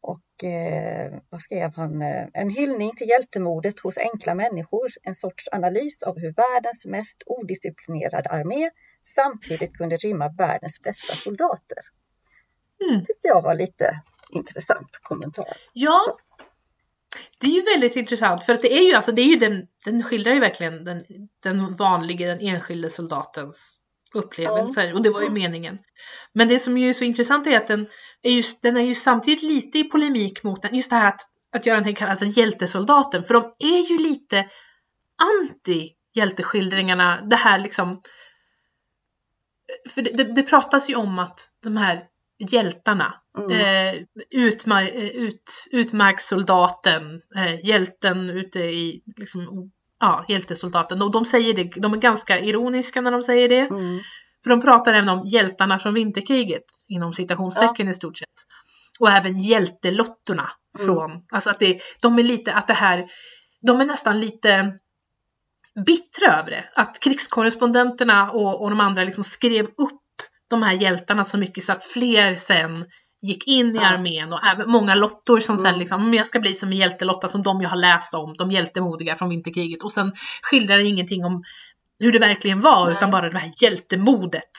Speaker 2: Och eh, vad skrev han? Eh, En hyllning till hjältemodet hos enkla människor, en sorts analys av hur världens mest odisciplinerade armé samtidigt kunde rymma världens bästa soldater.
Speaker 1: Mm.
Speaker 2: tyckte jag var lite intressant kommentar.
Speaker 1: Ja.
Speaker 2: Så.
Speaker 1: Det är ju väldigt intressant för att det är ju alltså, det är ju den, den skildrar ju verkligen den, den vanliga, den enskilde soldatens upplevelser och det var ju meningen. Men det som ju är så intressant är att den är just, den är ju samtidigt lite i polemik mot den, just det här att, att Göran Hägg kallas en hjältesoldaten, för de är ju lite anti hjälteskildringarna, det här liksom för det, det, det pratas ju om att de här hjältarna,
Speaker 2: Mm.
Speaker 1: eh, utmar, eh, ut, utmarkssoldaten, eh, hjälten ute i, liksom, ja, hjältesoldaten. Och de säger det, de är ganska ironiska när de säger det.
Speaker 2: Mm.
Speaker 1: För de pratar även om hjältarna från vinterkriget, inom citationstecken i stort sett. Och även hjältelottorna
Speaker 2: Mm.
Speaker 1: från, alltså att det, de är lite, att det här, de är nästan lite bittra över det. Att krigskorrespondenterna och, och de andra liksom skrev upp de här hjältarna så mycket så att fler sen gick in i armén och även många lottor som sen
Speaker 2: Mm.
Speaker 1: liksom, "Men jag ska bli som en hjältelotta som de ju har läst om, de hjältemodiga från vinterkriget. Och sen skildrar det ingenting om hur det verkligen var
Speaker 2: Nej.
Speaker 1: utan bara det här hjältemodet.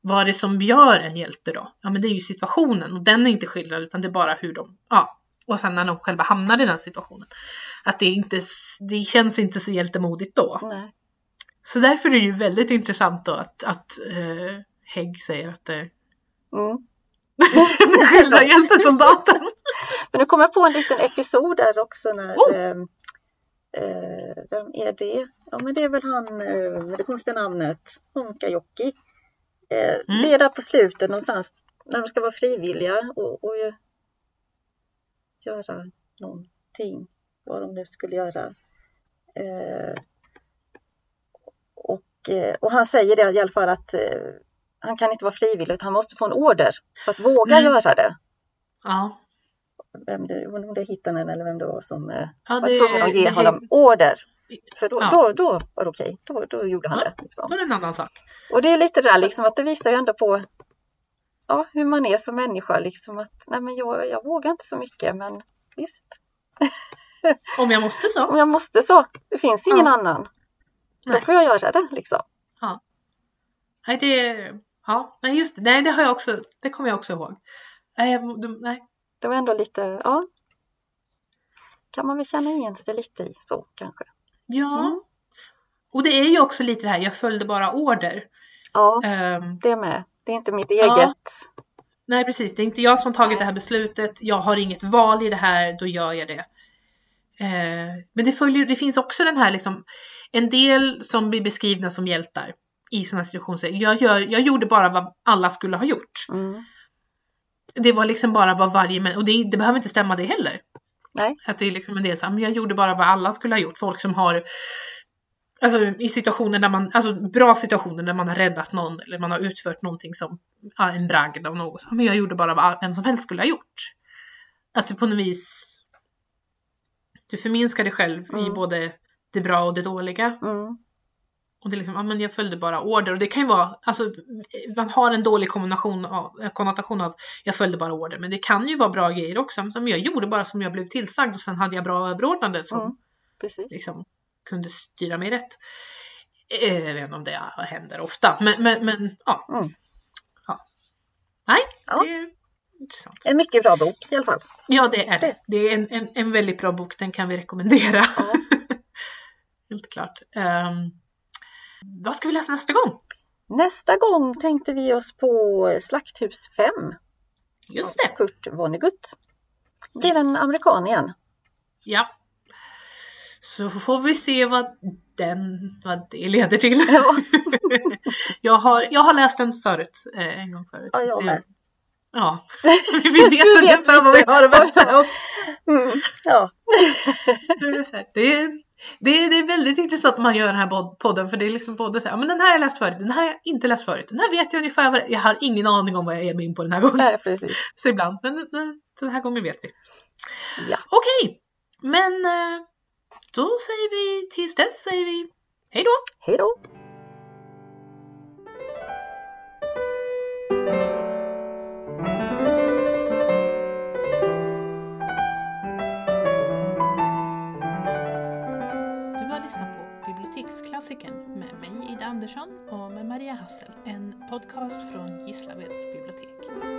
Speaker 1: Vad är det som gör en hjälte då? Ja men det är ju situationen och den är inte skildrad utan det är bara hur de, ja. Och sen när de själva hamnar i den situationen. Att det inte, det känns inte så hjältemodigt då.
Speaker 2: Nej.
Speaker 1: Så därför är det ju väldigt intressant då att, att eh, Hägg säger att det
Speaker 2: Mm.
Speaker 1: det skildrar hjältesoldaten.
Speaker 2: Men nu kom jag på en liten episod där också när
Speaker 1: Oh.
Speaker 2: eh, eh, vem är det? Ja men det är väl han eh, med det konstiga namnet Honkajoki. Eh,
Speaker 1: Mm.
Speaker 2: Det är där på slutet någonstans när de ska vara frivilliga och, och göra någonting. Vad de nu skulle göra. Eh, och, eh, och han säger det i alla fall att eh, han kan inte vara frivillig utan han måste få en order för att våga
Speaker 1: Mm.
Speaker 2: göra det
Speaker 1: Ja,
Speaker 2: vem det, om det är Hittanen eller vem det var som eh,
Speaker 1: ja
Speaker 2: var
Speaker 1: det,
Speaker 2: tvungen att ge honom order. För då,
Speaker 1: Ja.
Speaker 2: då, då var det okej, då, då gjorde han
Speaker 1: Ja.
Speaker 2: det. Liksom.
Speaker 1: Då är det en annan sak.
Speaker 2: Och det är lite det där liksom att det visar ju ändå på ja, hur man är som människa. Liksom att, nej, men jag, jag vågar inte så mycket men visst,
Speaker 1: Om jag måste så.
Speaker 2: om jag måste så, det finns ingen
Speaker 1: Ja.
Speaker 2: annan. Då
Speaker 1: Nej.
Speaker 2: får jag göra det liksom.
Speaker 1: Nej, det, ja, nej just det. Nej, det har jag också, det kommer jag också ihåg. Nej, jag, de- nej.
Speaker 2: Det var ändå lite, ja. Kan man väl känna igen sig lite i så kanske.
Speaker 1: Ja.
Speaker 2: Mm.
Speaker 1: Och det är ju också lite det här, jag följde bara order.
Speaker 2: Ja,
Speaker 1: Ehm,
Speaker 2: det med. Det är inte mitt
Speaker 1: Ja.
Speaker 2: eget.
Speaker 1: nej precis, det är inte jag som tagit
Speaker 2: Nej.
Speaker 1: det här beslutet. Jag har inget val i det här, då gör jag det. Eh, men det, följer, det finns också den här liksom, en del som blir beskrivna som hjältar i sådana situationer. Jag, gör, jag gjorde bara vad alla skulle ha gjort.
Speaker 2: Mm.
Speaker 1: Det var liksom bara vad varje människa, och det, det behöver inte stämma det heller.
Speaker 2: Nej.
Speaker 1: Att det är liksom en del så här, jag gjorde bara vad alla skulle ha gjort. Folk som har, alltså i situationer där man, alltså bra situationer där man har räddat någon eller man har utfört någonting som, en bragd av något. Men jag gjorde bara vad vem som helst skulle ha gjort. Att du på något vis, du förminskar dig själv i
Speaker 2: Mm.
Speaker 1: både det bra och det dåliga.
Speaker 2: Mm.
Speaker 1: Och det är liksom, ja men jag följde bara order. Och det kan ju vara, alltså man har en dålig kombination av, eh, konnotation av jag följde bara order. Men det kan ju vara bra grejer också. Som jag gjorde bara som jag blev tillsagd och sen hade jag bra överordnade som
Speaker 2: Mm. Precis.
Speaker 1: liksom kunde styra mig rätt. Eh, Jag vet inte om det händer ofta, men, men, men ja.
Speaker 2: Mm.
Speaker 1: ja. Nej,
Speaker 2: Ja.
Speaker 1: det är intressant.
Speaker 2: En mycket bra bok i alla fall.
Speaker 1: Ja, det är det. Det är en, en, en väldigt bra bok, den kan vi rekommendera.
Speaker 2: Ja.
Speaker 1: Helt klart. Um, vad ska vi läsa nästa gång?
Speaker 2: Nästa gång tänkte vi oss på Slakthus 5.
Speaker 1: Just det.
Speaker 2: Kurt Vonnegut. Det är en amerikan igen.
Speaker 1: Ja. Så får vi se vad, den, vad det leder till.
Speaker 2: Ja.
Speaker 1: jag, har, jag har läst den förut, eh, en gång förut.
Speaker 2: Ja, jag med.
Speaker 1: Ja, vi vet ungefär vad vi har att vänta oss.
Speaker 2: Mm, ja.
Speaker 1: Det är, det, är, det, är, är väldigt intressant att man gör den här pod- podden för det är liksom både så här, "Ja, men den här har jag läst förut, den här har jag inte läst förut, den här vet jag ungefär vad jag har ingen aning om vad jag mig in på den här gången.
Speaker 2: Nej, precis.
Speaker 1: Så ibland, men den- den här gången vet vi.
Speaker 2: Ja.
Speaker 1: Okej, men eh, då säger vi tills dess säger vi hej då!
Speaker 2: Hej då!
Speaker 1: Andersson och med Maria Hassel, en podcast från Gislaveds bibliotek.